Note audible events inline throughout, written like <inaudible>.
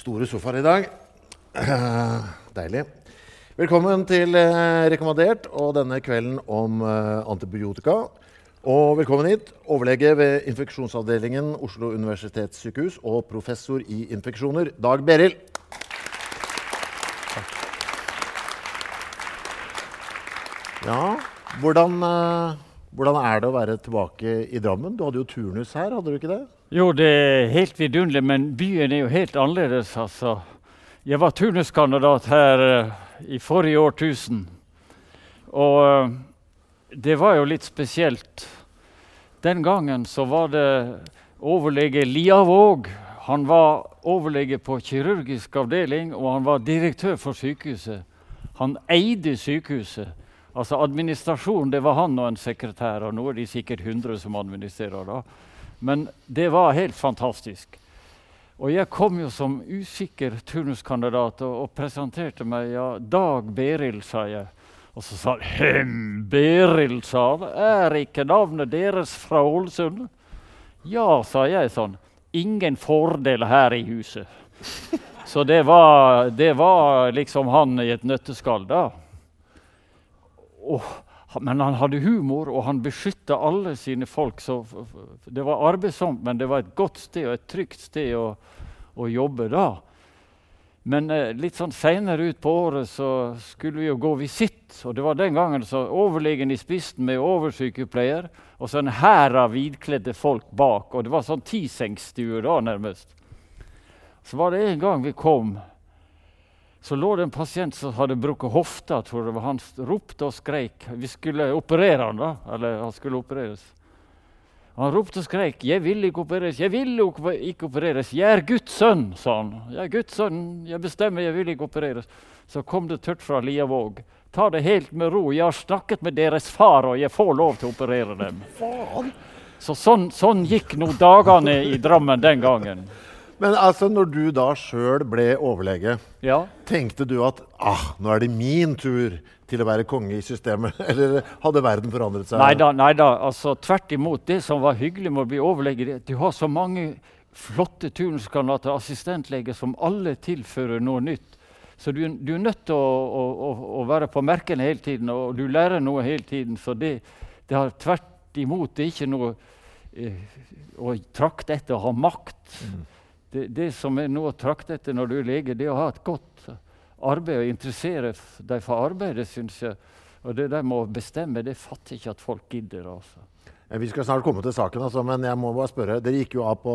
Store sofaer i dag. <clears throat> Deilig. Velkommen til eh, Rekommandert og denne kvelden om eh, antibiotika. Og velkommen hit, overlege ved infeksjonsavdelingen Oslo universitetssykehus og professor i infeksjoner, Dag Berild. Ja, hvordan, eh, hvordan er det å være tilbake i Drammen? Du hadde jo turnus her, hadde du ikke det? Jo, det er helt vidunderlig, men byen er jo helt annerledes. altså. Jeg var turnuskandidat her uh, i forrige årtusen. Og uh, det var jo litt spesielt. Den gangen så var det overlege Liavåg. Han var overlege på kirurgisk avdeling, og han var direktør for sykehuset. Han eide sykehuset. Altså administrasjonen, det var han og en sekretær, og nå er de sikkert 100 som administrerer. da. Men det var helt fantastisk. Og jeg kom jo som usikker turnuskandidat og, og presenterte meg. ja, Dag Berild, sa jeg. Og så sa han Hem, Berild, sa han. Er ikke navnet deres fra Ålesund? Ja, sa jeg sånn. Ingen fordel her i huset. <laughs> Så det var, det var liksom han i et nøtteskall, da. Og, men han hadde humor, og han beskytta alle sine folk. Så det var arbeidsomt, men det var et godt sted og et trygt sted å, å jobbe da. Men eh, litt sånn seinere ut på året så skulle vi jo gå visitt. Og det var den gangen så overlegen i spissen med oversykepleier og så en hær av hvitkledde folk bak. Og det var sånn tisengsstue da, nærmest. Så var det en gang vi kom, så lå det en pasient som hadde brukket hofta. tror det var Han ropte og skreik. Vi skulle operere han da, eller han skulle opereres. Han ropte og skreik 'Jeg vil ikke opereres! Jeg vil ikke opereres! Jeg er Guds sønn!' sa han. 'Jeg er Guds sønn! Jeg bestemmer, jeg vil ikke opereres!' Så kom det tørt fra Liavåg. 'Ta det helt med ro. Jeg har snakket med deres far, og jeg får lov til å operere dem.' Så sånn, sånn gikk nå dagene i Drammen den gangen. Men altså, når du da sjøl ble overlege, Ja. tenkte du at ah, nå er det min tur til å være konge i systemet? <laughs> Eller hadde verden forandret seg? Nei da. Altså, tvert imot. Det som var hyggelig med å bli overlege, det er at du har så mange flotte turnuskandidater, assistentleger, som alle tilfører noe nytt. Så du, du er nødt til å, å, å, være på merkene hele tiden, og du lærer noe hele tiden. Så det, det har tvert imot det er ikke noe eh, å trakte etter å ha makt. Det, det som noe å trakte etter når du er lege, det er å ha et godt arbeid og interessere deg for arbeidet, syns jeg. Og det der med å bestemme, det fatter ikke at folk gidder. altså. Eh, Vi skal snart komme til saken, altså, men jeg må bare spørre. Dere gikk jo av på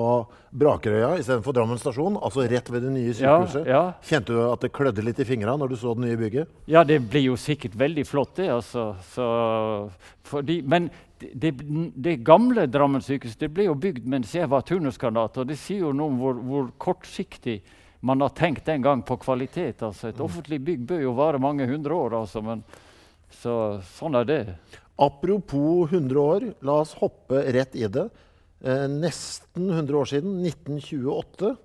Brakerøya istedenfor Drammen stasjon, altså rett ved det nye sykehuset. ja. Kjente du at det klødde litt i fingra når du så det nye bygget? Ja, det blir jo sikkert veldig flott, det. altså. Så, fordi, men det, det, det gamle Drammen sykehus det ble jo bygd mens jeg var turnuskandidat. Og det sier jo noe om hvor, hvor kortsiktig man har tenkt den gang på kvalitet. altså. Et offentlig bygg bør jo vare mange hundre år, altså. Men, så sånn er det. Apropos 100 år, la oss hoppe rett i det. Eh, nesten 100 år siden, 1928.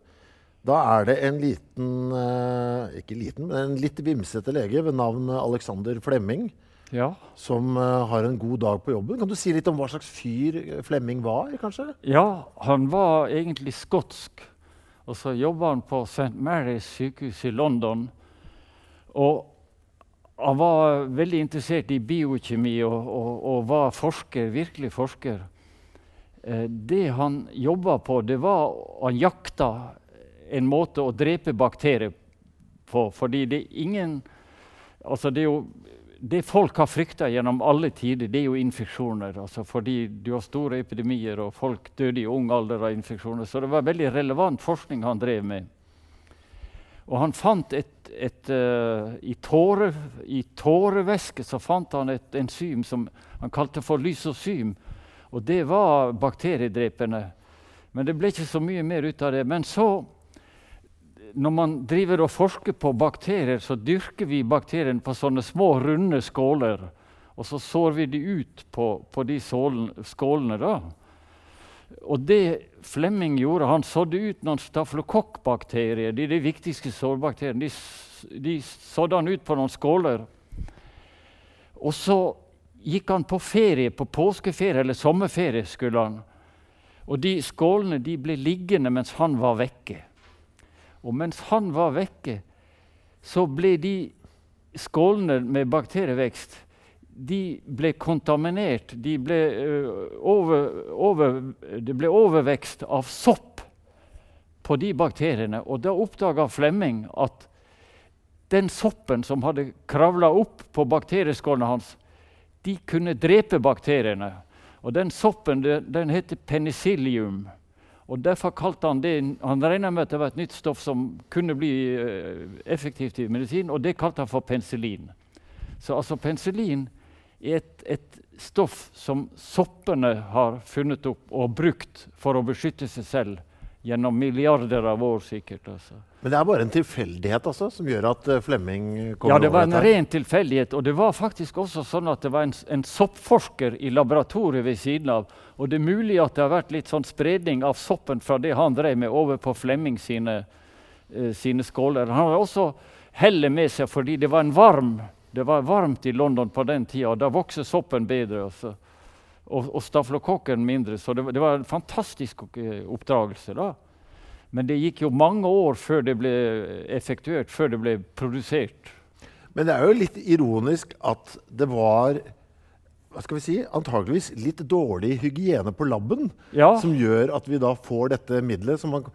Da er det en liten eh, Ikke liten, men en litt vimsete lege ved navn Alexander Flemming Ja. som eh, har en god dag på jobben. Kan du si litt om hva slags fyr Flemming var, kanskje? Ja, han var egentlig skotsk. Og så jobba han på St. Marys sykehus i London. Og han var veldig interessert i biokjemi og, og, og var forsker, virkelig forsker. Eh, det han jobba på, det var Han jakta en måte å drepe bakterier på. Fordi det er ingen Altså, det er jo det folk har frykta gjennom alle tider, det er jo infeksjoner. Altså fordi du har store epidemier, og folk døde i ung alder av infeksjoner. Så det var veldig relevant forskning han drev med. Og han fant et, et uh, i, tåre, I tårevæske så fant han et enzym som han kalte for lysosym. Og det var bakteriedrepende. Men det ble ikke så mye mer ut av det. Men så, når man driver og forsker på bakterier, så dyrker vi bakteriene på sånne små, runde skåler. Og så sår vi de ut på, på de skålene. da. Og det Flemming gjorde, han sådde ut noen staflokokkbakterier. De, de viktigste sårbakteriene. De, de sådde han ut på noen skåler. Og så gikk han på ferie, på påskeferie eller sommerferie. skulle han. Og de skålene de ble liggende mens han var vekke. Og mens han var vekke, så ble de skålene med bakterievekst de ble kontaminert. De ble, uh, over, over, det ble overvekst av sopp på de bakteriene. Og da oppdaga Flemming at den soppen som hadde kravla opp på bakterieskålene hans, de kunne drepe bakteriene. Og den soppen den heter penicillium. Og Derfor kalte han det Han regna med at det var et nytt stoff som kunne bli uh, effektivt i medisin, og det kalte han for penicillin. Så altså penicillin et, et, stoff som soppene har funnet opp og brukt for å beskytte seg selv gjennom milliarder av år. sikkert. Altså. Men det er bare en tilfeldighet altså, som gjør at uh, Flemming kommer over? Ja, det var en ren tilfeldighet. Og det var faktisk også sånn at det var en, en, soppforsker i laboratoriet ved siden av. Og det er mulig at det har vært litt sånn spredning av soppen fra det han drev med, over på Flemming sine, uh, sine skåler. Han har også hellet med seg fordi det var en varm det var varmt i London på den tida, og da vokser soppen bedre. Også. Og, og staflokokken mindre. Så det, det, var en fantastisk oppdragelse. da. Men det gikk jo mange år før det ble effektuert, før det ble produsert. Men det er jo litt ironisk at det var hva skal vi si, antageligvis litt dårlig hygiene på laben ja. som gjør at vi da får dette middelet som man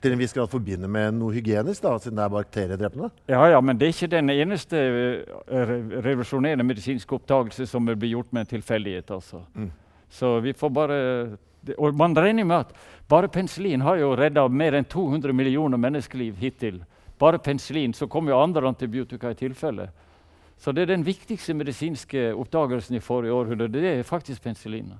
til en viss grad forbinder med noe hygienisk, da, siden det er bakteriedrepende? Ja, ja, men det er ikke den eneste uh, revolusjonerende medisinske oppdagelse som blir gjort med en tilfeldighet. Altså. Mm. Så vi får bare Og man regner med at bare penicillin har jo redda mer enn 200 millioner menneskeliv hittil. Bare penicillin. Så kommer jo andre antibiotika i tilfelle. Så det er den viktigste medisinske oppdagelsen i forrige århundre. Det er faktisk penicillin.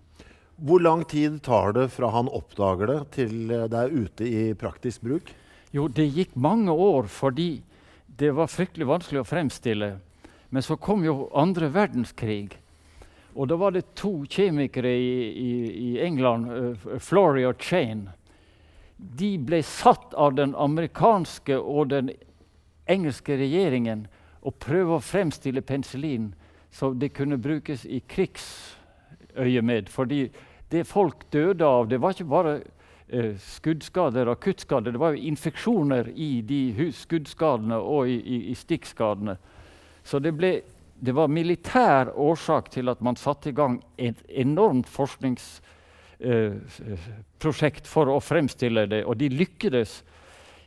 Hvor lang tid tar det fra han oppdager det, til det er ute i praktisk bruk? Jo, det gikk mange år fordi det var fryktelig vanskelig å fremstille. Men så kom jo andre verdenskrig. Og da var det to kjemikere i, i, i England, uh, Flory og Chain. De ble satt av den amerikanske og den engelske regjeringen å prøve å fremstille penicillin så det kunne brukes i krigsøyemed. Fordi det folk døde av, det var ikke bare eh, skuddskader og akuttskader. Det var jo infeksjoner i de skuddskadene og i, i, i stikkskadene. Så det, ble, det, var militær årsak til at man satte i gang et enormt forskningsprosjekt eh, for å fremstille det. Og de lykkedes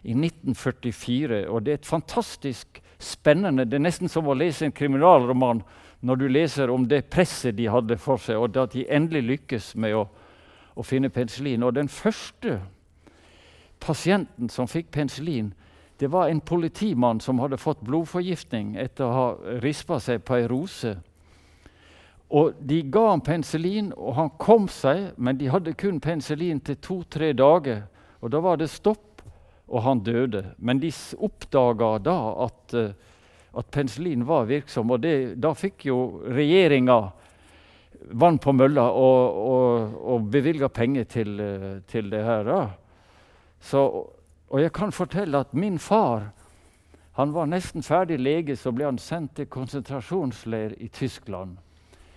i 1944. Og det er et fantastisk spennende Det er nesten som å lese en kriminalroman når du leser om det presset de hadde for seg, og at de endelig lykkes med å, å finne penicillin. Og den første pasienten som fikk penicillin, det var en politimann som hadde fått blodforgiftning etter å ha rispa seg på ei rose. Og De ga ham penicillin, og han kom seg, men de hadde kun penicillin til to-tre dager. Og Da var det stopp, og han døde. Men de oppdaga da at uh, at penicillin var virksom. Og det, da fikk jo regjeringa vann på mølla og, og, og bevilga penger til, til, det her. Så, og jeg kan fortelle at min far han var nesten ferdig lege, så ble han sendt til konsentrasjonsleir i Tyskland.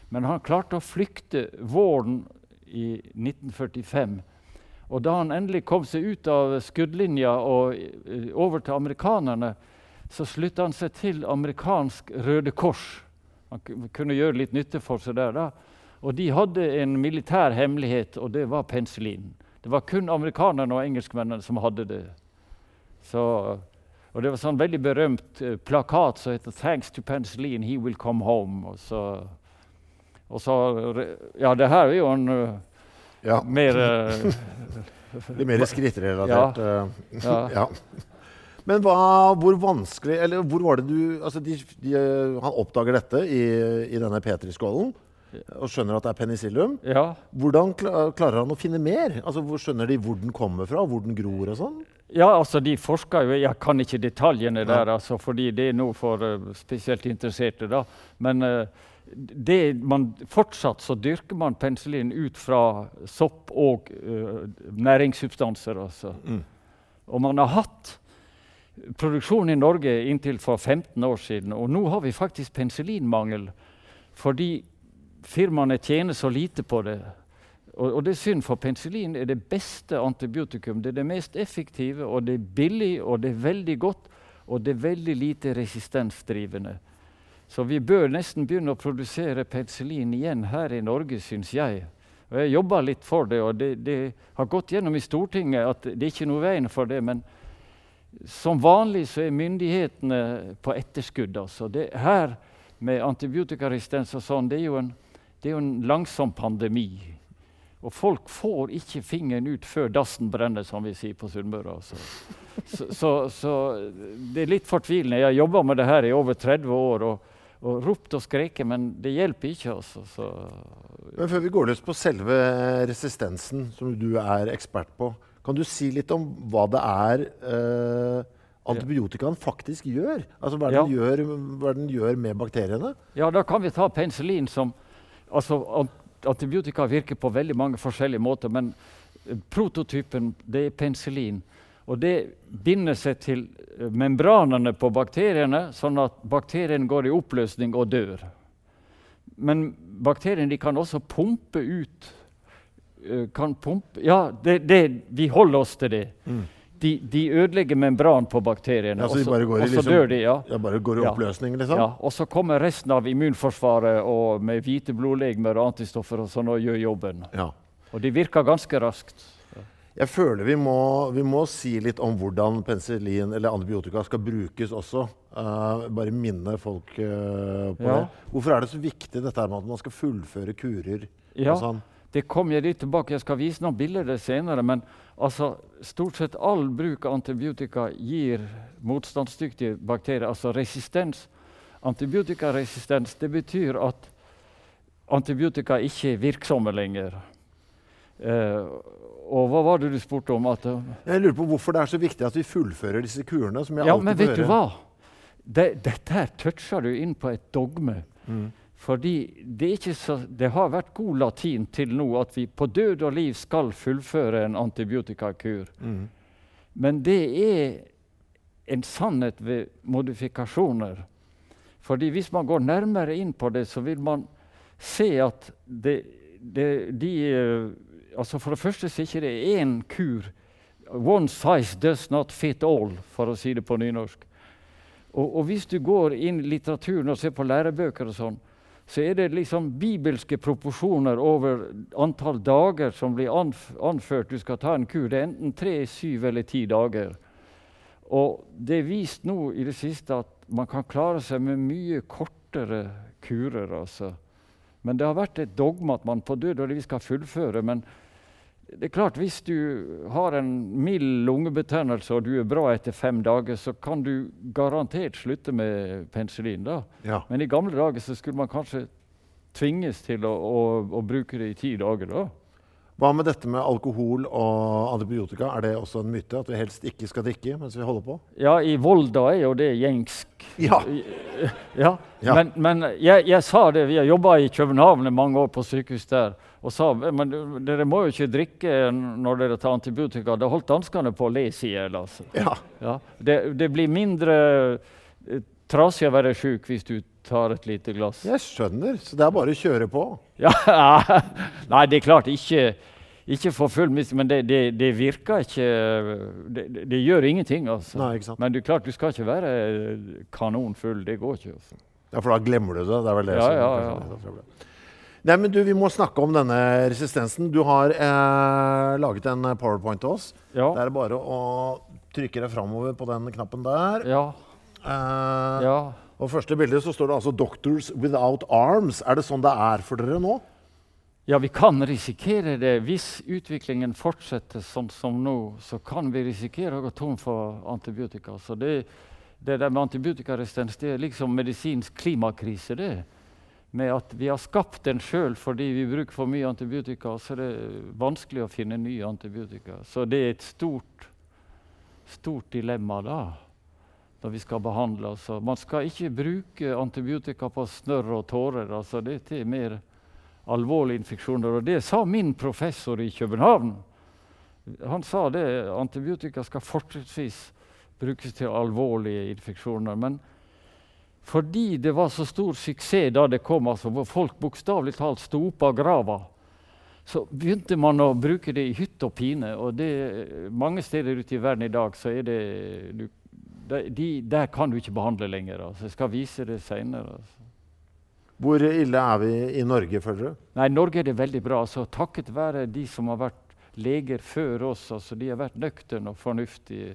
Men han klarte å flykte våren i 1945. Og da han endelig kom seg ut av skuddlinja og eh, over til amerikanerne, så slutta han seg til amerikansk Røde Kors. Han kunne gjøre litt nytte for seg der. da. Og de hadde en militær hemmelighet, og det var penicillin. Det var kun amerikanerne og engelskmennene som hadde det. Så, Og det var sånn veldig berømt eh, plakat som heter 'Thanks to penicillin, he will come home'. Og så, og så Ja, det her er jo en eh, Ja, mer eh, <laughs> Litt mer skrittrelatert. eh, ja. <laughs> ja. Men hva, hvor vanskelig Eller hvor var det du altså de, de, eh, Han oppdager dette i, i denne Petri-skålen og skjønner at det er penicillium. ja. Hvordan klarer han å finne mer? Altså, Skjønner de hvor den kommer fra, hvor den gror og sånn? Ja, altså de forsker jo Jeg kan ikke detaljene Ja. der, altså, fordi det er noe for uh, spesielt interesserte. da. Men uh, det man, fortsatt så dyrker man penicillin ut fra sopp og uh, næringssubstanser. Altså. Mm. Og man har hatt produksjon i Norge inntil for 15 år siden. Og nå har vi faktisk penicillinmangel fordi firmaene tjener så lite på det. Og, og det er synd, for penicillin er det beste antibiotikum. Det er det mest effektive, og det er billig, og det er veldig godt, og det er veldig lite resistensdrivende. Så vi bør nesten begynne å produsere penicillin igjen her i Norge, syns jeg. Og jeg jobber litt for det, og det, det har gått gjennom i Stortinget at det er ikke noe veien for det. Men som vanlig så er myndighetene på etterskudd. Altså. Det her med antibiotikaresistens og sånn, det er jo en, det er en langsom pandemi. Og folk får ikke fingeren ut før dassen brenner, som vi sier på Sunnmøre. Altså. Så, så, så det er litt fortvilende. Jeg har jobba med det her i over 30 år og, og ropt og skreket, men det hjelper ikke. Altså. Så, Men før vi går løs på selve resistensen, som du er ekspert på, kan du si litt om hva det er eh, antibiotikaen faktisk gjør? Altså hva ja. den, gjør, hva den gjør med bakteriene? ja, da kan vi ta penicillin som altså, Antibiotika virker på veldig mange forskjellige måter, men eh, prototypen det er penicillin. Og det binder seg til eh, membranene på bakteriene, sånn at bakterien går i oppløsning og dør. Men bakteriene kan også pumpe ut kan pumpe, Ja, det, det, vi holder oss til det. De, de ødelegger membran på bakteriene, Ja, så og så- og så liksom- dør de. ja. Ja, bare går i oppløsning, liksom? Ja, og så kommer resten av immunforsvaret og med hvite blodlegemer og antistoffer og sånn og gjør jobben. Ja. Og de virker ganske raskt. Jeg føler vi må, vi må si litt om hvordan penicillin eller antibiotika skal brukes også. Uh, bare minne folk uh, på Ja. det. Hvorfor er det så viktig dette med at man skal fullføre kurer? Ja, og sånn? Det kommer jeg litt tilbake. Jeg skal vise noen bilder senere. Men altså, stort sett all bruk av antibiotika gir motstandsdyktige bakterier, altså resistens. Antibiotikaresistens det betyr at antibiotika ikke er virksomme lenger. Eh, og hva var det du spurte om? At, Jeg lurer på hvorfor det er så viktig at vi fullfører disse kurene. som jeg Ja, alltid men vet du høre. hva? Det, dette her toucher du inn på et dogme. Mm. Fordi det, ikke så, det har vært god latin til nå at vi på død og liv skal fullføre en antibiotikakur. Mm. Men det er en sannhet ved modifikasjoner. Fordi hvis man går nærmere inn på det, så vil man se at det, det, de eh, altså For det første så er ikke det én kur. One size does not fit all, for å si det på nynorsk. Og, og hvis du går inn i litteraturen og ser på lærebøker og sånn, så er det liksom bibelske proporsjoner over antall dager som blir anf anført du skal ta en kur. Det er enten tre, syv eller ti dager. Og det er vist nå i det siste at man kan klare seg med mye kortere kurer. altså. Men det har vært et dogme at man på død og liv skal fullføre. Men det er klart, hvis du har en mild lungebetennelse og du er bra etter fem dager, så kan du garantert slutte med penicillin. da. Ja. Men i gamle dager så skulle man kanskje tvinges til å, å, å bruke det i ti dager. da. Hva med dette med alkohol og antibiotika? Er det også en myte at vi helst ikke skal drikke mens vi holder på? Ja, i Volda er jo det gjengsk. Ja. Ja, Ja. Men, men jeg, jeg sa det, vi har jobba i København i mange år på sykehus der, og sa men dere må jo ikke drikke når dere tar antibiotika. Da holdt danskene på å le i hjel. Altså. Ja. Ja. Det, det blir mindre eh, trasig å være sjuk hvis du tar et lite glass. Jeg skjønner. Så det er bare å kjøre på. <laughs> Ja, Nei, det er klart ikke, ikke for full mist, men det, det, det virker ikke det, det, gjør ingenting, altså. Nei? Men du, klart, du skal ikke være kanonfull. Det går ikke. Altså. Ja, For da glemmer du det. Det er vel det Ja, som ja, ja. Nei, men du, Vi må snakke om denne resistensen. Du har eh, laget en powerpoint til oss. Ja. Det er bare å trykke deg framover på den knappen der. Ja. Eh, ja. Og første bildet så står det altså 'Doctors Without Arms'. Er det sånn det er for dere nå? Ja, vi kan risikere det. Hvis utviklingen fortsetter sånn som nå, så kan vi risikere å gå tom for antibiotika. Så det, det der med antibiotikaresistens det er liksom medisinsk klimakrise. det. Med at vi har skapt den sjøl fordi vi bruker for mye antibiotika. Så er det vanskelig å finne nye antibiotika. Så det er et stort, stort dilemma da når vi skal behandle. Altså. Man skal ikke bruke antibiotika på snørr og tårer. Altså. Dette er mer alvorlige infeksjoner. Og det sa min professor i København. Han sa det antibiotika skal fortrinnsvis brukes til alvorlige infeksjoner. Men fordi det var så stor suksess da det kom, altså, hvor folk bokstavelig talt sto opp av grava, så begynte man å bruke det i hytte og pine. Og det, mange steder ute i verden i dag så er det du, de, Der kan du ikke behandle lenger. Altså. Jeg skal vise det seinere. Altså. Hvor ille er vi i Norge, føler du? Nei, Norge er det veldig bra. Altså, takket være de som har vært leger før oss. Altså, de har vært nøkterne og fornuftige.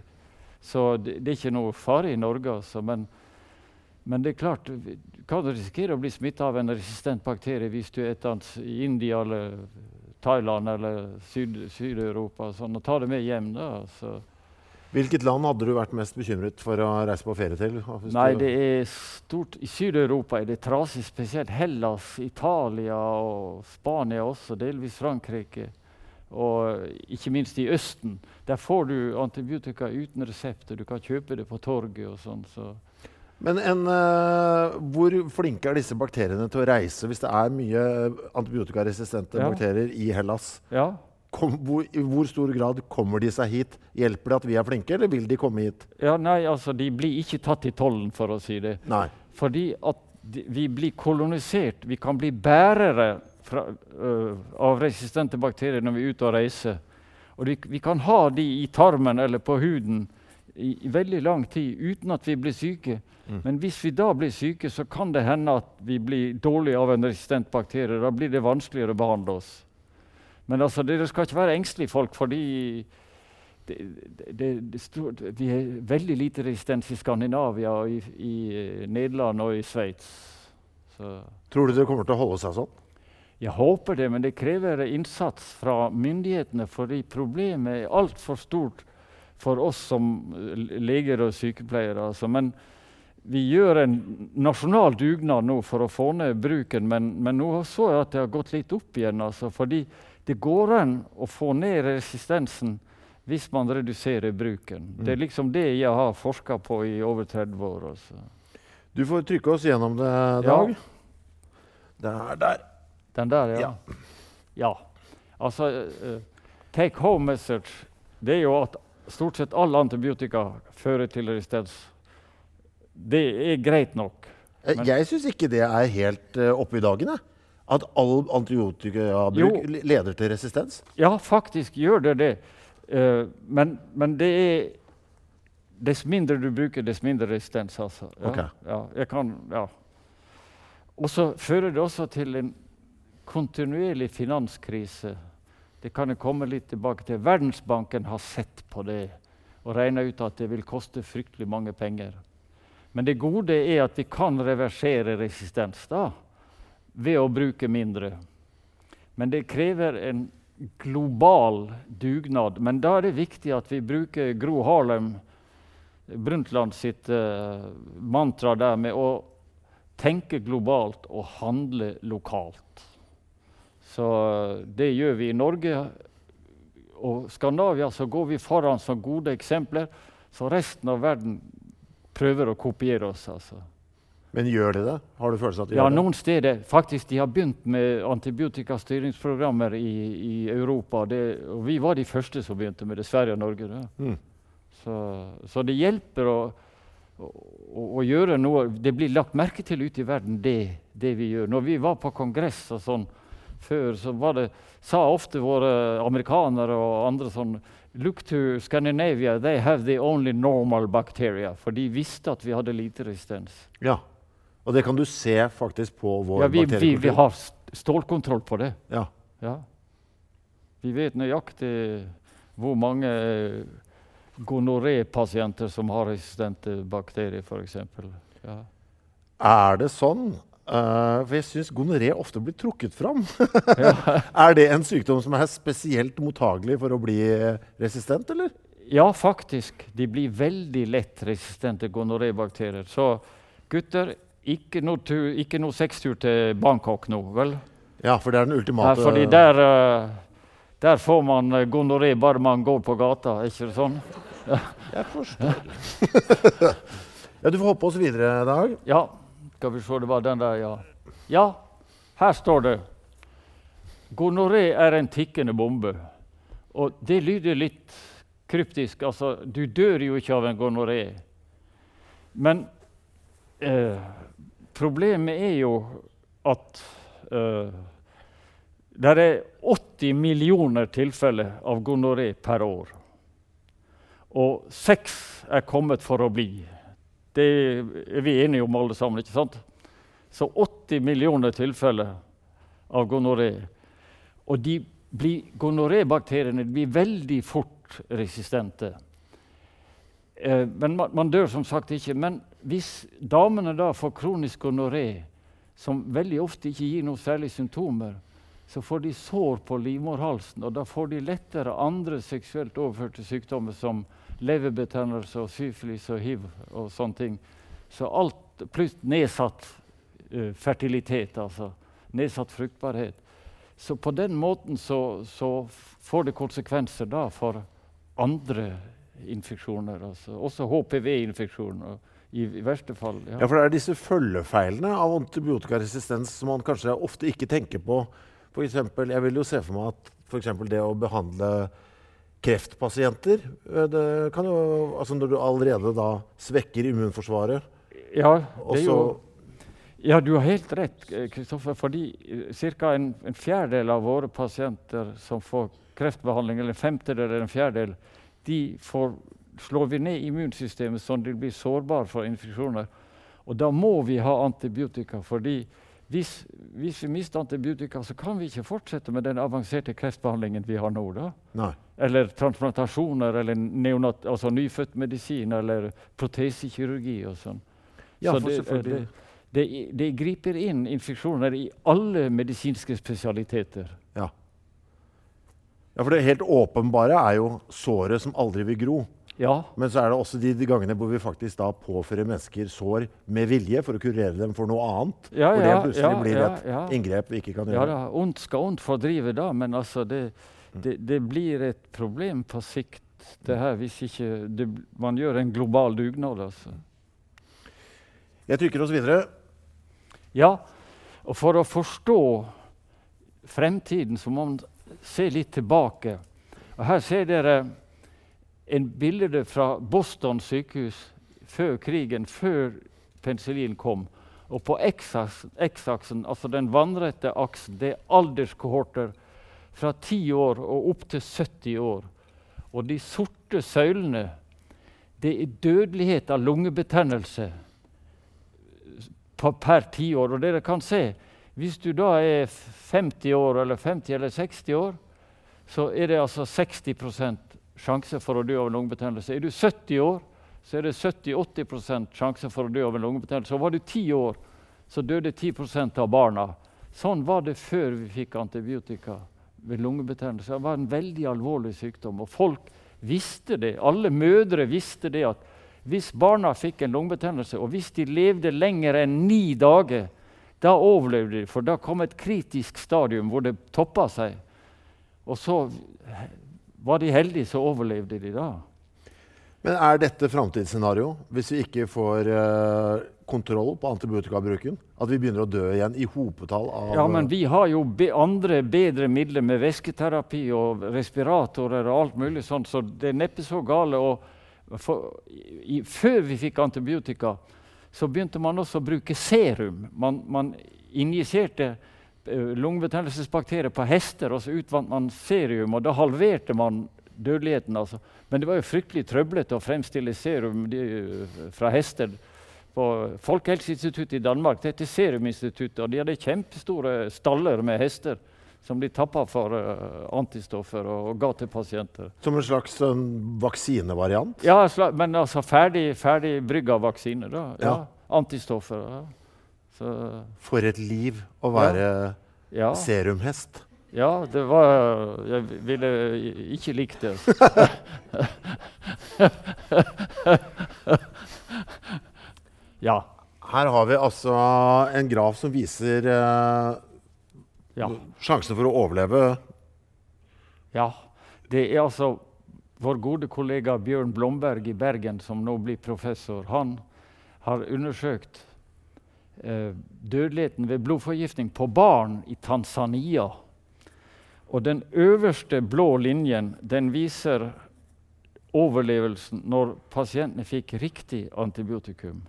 Så det, det, er ikke noe fare i Norge. Altså, men, men, det er klart, du kan risikere å bli smitta av en resistent bakterie hvis du er annet i India eller Thailand eller Syd-Europa. Syd sånn, og ta det med hjem. da, Så. Hvilket land hadde du vært mest bekymret for å reise på ferie til? Nei, det er stort. I Syd-Europa er det trasig, spesielt Hellas, Italia og Spania også, delvis Frankrike. Og ikke minst i Østen. Der får du antibiotika uten resepter. Du kan kjøpe det på torget og sånn. Så. Men en, uh, hvor flinke er disse bakteriene til å reise hvis det er mye antibiotikaresistente ja. bakterier i Hellas? Ja, Kom, hvor, I hvor stor grad kommer de seg hit? Hjelper det at vi er flinke, eller vil de komme hit? Ja, nei, altså, De blir ikke tatt i tollen, for å si det. Nei. Fordi at de, vi blir kolonisert. Vi kan bli bærere fra, uh, av resistente bakterier når vi er ute og reiser. Og de, vi kan ha de i tarmen eller på huden i, i veldig lang tid uten at vi blir syke. Mm. Men hvis vi da blir syke, så kan det hende at vi blir dårlige av en resistent bakterie. Da blir det vanskeligere å behandle oss. Men altså, dere skal ikke være engstelige folk, fordi det, det, det stod, vi er veldig lite resistens i Skandinavia, og i, i eh, Nederland og i Sveits. Tror du det kommer til å holde seg sånn? Jeg håper det, men det krever innsats fra myndighetene. Fordi problemet er altfor stort for oss som leger og sykepleiere. Altså. Men vi gjør en nasjonal dugnad nå for å få ned bruken. Men, men nå så jeg at det har gått litt opp igjen. Altså, fordi det går an å få ned resistensen hvis man reduserer bruken. Mm. Det er liksom det jeg har forska på i over 30 år. Altså. Du får trykke oss gjennom det, Dag. Ja. Den er der. Den der, ja. ja. ja. Altså, uh, take home message det er jo at stort sett all antibiotika fører til resistens. Det er greit nok. Eh, Men jeg syns ikke det er helt uh, oppe i dagen. Jeg. At all antibiotikabruk leder til resistens? Ja, faktisk gjør det det. Uh, men, men, det er Dess mindre du bruker, dess mindre resistens. Altså. Ja, okay. ja, jeg kan, ja. Og så fører det også til en kontinuerlig finanskrise. Det kan jeg komme litt tilbake til. Verdensbanken har sett på det og regna ut at det vil koste fryktelig mange penger. Men det gode er at vi kan reversere resistens. da ved å bruke mindre. Men det krever en global dugnad. Men da er det viktig at vi bruker Gro Harlem Brundtland sitt uh, mantra der med å tenke globalt og handle lokalt. Så det gjør vi i Norge. Og Skandinavia så går vi foran som gode eksempler, så resten av verden prøver å kopiere oss. altså. Men gjør de det? Har du følelse av at de ja, gjør det? Ja, noen steder. Faktisk, De har begynt med antibiotikastyringsprogrammer i, i Europa. Det, og vi var de første som begynte med det. Sverige og Norge. Mm. Så, så, det hjelper å, å, å, gjøre noe. Det blir lagt merke til ute i verden, det, det vi gjør. Når vi var på kongress og sånn før, så det, sa ofte våre amerikanere og andre sånn Look to Scandinavia, they have the only normal bacteria. For de visste at vi hadde lite resistens. Ja. Og det kan du se faktisk på vår ja, vi, vi, vi har stålkontroll på det. Ja. ja. Vi vet nøyaktig hvor mange gonoré-pasienter som har resistente bakterier, f.eks. Ja. Er det sånn? Uh, for jeg syns gonoré ofte blir trukket fram. <laughs> <laughs> er det en sykdom som er spesielt mottagelig for å bli resistent, eller? Ja, faktisk. De blir veldig lett resistente gonoré-bakterier. Så gutter, ikke noe, tur, ikke noe sextur til Bangkok nå, vel? Ja, for det er den ultimate ja, fordi der, uh, der får man gonoré bare man går på gata, er ikke det sånn? Jeg forstår. <laughs> ja, du får hoppe oss videre, Dag. Ja. Skal vi se, det var den der, ja. Ja, her står det Gonoré er en tikkende bombe. Og det lyder litt kryptisk. Altså, du dør jo ikke av en gonoré. Men eh, problemet er jo at eh, det er 80 millioner tilfeller av gonoré per år. Og seks er kommet for å bli. Det er vi enige om alle sammen. ikke sant? Så 80 millioner tilfeller av gonoré. Og de gonorébakteriene blir veldig fort resistente. Eh, men man, man, dør som sagt ikke. Men hvis damene da får kronisk gonoré, som veldig ofte ikke gir noen særlige symptomer, så får de sår på livmorhalsen, og da får de lettere andre seksuelt overførte sykdommer som leverbetennelse og syfilis og hiv og sånne ting. Så alt pluss nedsatt uh, fertilitet, altså nedsatt fruktbarhet. Så på den måten så, så får det konsekvenser da for andre infeksjoner. Altså. Også HPV-infeksjoner. I, I, verste fall. Ja. ja. for det er disse følgefeilene av antibiotikaresistens som man kanskje ofte ikke tenker på. For eksempel, jeg vil jo se for meg at for det å behandle kreftpasienter. Eh, det kan jo, altså når du allerede da svekker immunforsvaret Ja, det er jo, ja du har helt rett, Kristoffer. Fordi eh, ca. En, en, fjerdedel av våre pasienter som får kreftbehandling, eller en femtedel eller en fjerdedel, de får, slår vi ned immunsystemet sånn at de blir sårbare for infeksjoner. Og da må vi ha antibiotika. fordi hvis, hvis, vi mister antibiotika, så kan vi ikke fortsette med den avanserte kreftbehandlingen vi har nå. da. Nei. Eller transplantasjoner, eller neonat, altså nyfødtmedisin, eller protesekirurgi og sånn. Ja, så det, det, det, det, griper inn infeksjoner i alle medisinske spesialiteter. Ja. ja, for det helt åpenbare er jo såret som aldri vil gro. Ja. Men så er det også de, gangene hvor vi faktisk da påfører mennesker sår med vilje for å kurere dem for noe annet. Ja, hvor det plutselig ja, blir et inngrep vi ikke kan gjøre. Ja da, Ondt skal ondt fordrive, da, men altså det, det, det, blir et problem på sikt det her, hvis ikke det, man gjør en global dugnad. altså. Jeg trykker oss videre. Ja, og for å forstå fremtiden så må man se litt tilbake. Og Her ser dere en bilde fra Boston sykehus før krigen, før penicillin kom. Og på X-aksen, altså den vannrette aksen, det er alderskohorter fra 10 år og opp til 70 år. Og de sorte søylene, det er dødelighet av lungebetennelse per tiår. Og dere kan se, hvis du da er 50 år eller 50 eller 60 år, så er det altså 60 sjanse for å dø av en lungebetennelse. Er du 70 år, så er det 70-80% sjanse for å dø av en lungebetennelse. Og var du 10 år, så døde 10% av barna. Sånn var det før vi fikk antibiotika ved lungebetennelse. Det var en veldig alvorlig sykdom. Og folk visste det. Alle mødre visste det at hvis barna fikk en lungebetennelse, og hvis de levde lenger enn ni dager, da overlevde de, for da kom et kritisk stadium hvor det toppa seg. Og så var de heldige, så overlevde de da. Men er dette framtidsscenario hvis vi ikke får uh, kontroll på antibiotikabruken? At vi begynner å dø igjen i hopetall? av... Ja, men vi har jo be andre bedre midler med væsketerapi og respiratorer og alt mulig sånt, så det er neppe så gale. For, i, før vi fikk antibiotika, så begynte man også å bruke serum. Man, man injiserte lungebetennelsesbakterier på hester, og så utvant man serium, og da halverte man dødeligheten. Altså. Men det var jo fryktelig trøblete å fremstille serum de, eh, fra hester. På Folkehelseinstituttet i Danmark det heter Seruminstituttet, og de hadde kjempestore staller med hester som de tappa for uh, antistoffer og, og ga til pasienter. Som en slags uh, vaksinevariant? Ja, men altså ferdig, ferdig brygga vaksine. da. Ja. ja. Antistoffer. Ja. Så, for et liv å være ja. serumhest. Ja, det var Jeg ville ikke likt det. <laughs> ja. Her har vi altså en graf som viser eh, ja. sjansen for å overleve. Ja. Det er altså vår gode kollega Bjørn Blomberg i Bergen, som nå blir professor. Han har undersøkt dødeligheten ved blodforgiftning på barn i Tanzania. Og den øverste blå linjen den viser overlevelsen når pasientene fikk riktig antibiotikum.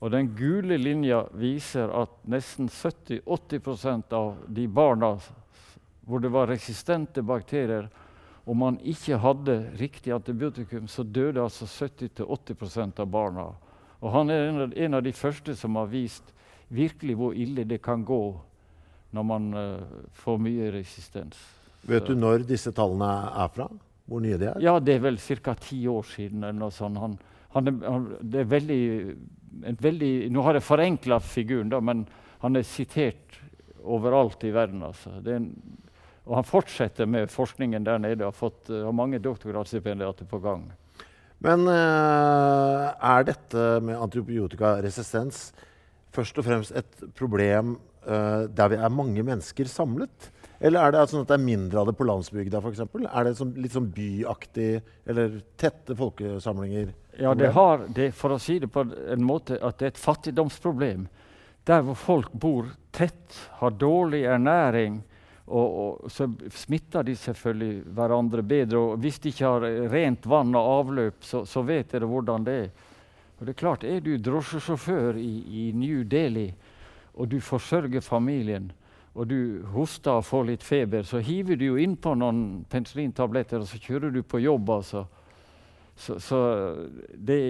Og den gule linja viser at nesten 70-80% av de barna hvor det var resistente bakterier, om man ikke hadde riktig antibiotikum, så døde altså 70-80% av barna. Og han er en av, de første som har vist virkelig hvor ille det kan gå når man uh, får mye resistens. Vet du når disse tallene er fra? Hvor nye de er? Ja, Det er vel ca. ti år siden. eller noe sånt. Han, han, han, det er veldig, veldig, Nå har jeg forenkla figuren, da, men han er sitert overalt i verden. Altså. En, og han fortsetter med forskningen der nede. Har fått uh, mange doktorgradsstipendiater på gang. Men uh, er dette med antibiotikaresistens først og fremst et problem uh, der vi er mange mennesker samlet? Eller er det sånn at det er mindre av det på landsbygda f.eks.? Er det sånn, litt sånn byaktig eller tette folkesamlinger? Ja, det har, det, for å si det på en måte, at det er et fattigdomsproblem. Der hvor folk bor tett, har dårlig ernæring, og, og, så smitter de selvfølgelig hverandre bedre. Og hvis de ikke har rent vann og avløp, så, så vet dere hvordan det er. Og det Er klart, er du drosjesjåfør i, i New Delhi, og du forsørger familien, og du hoster og får litt feber, så hiver du jo innpå noen penicillintabletter, og så kjører du på jobb. altså. Så, så det,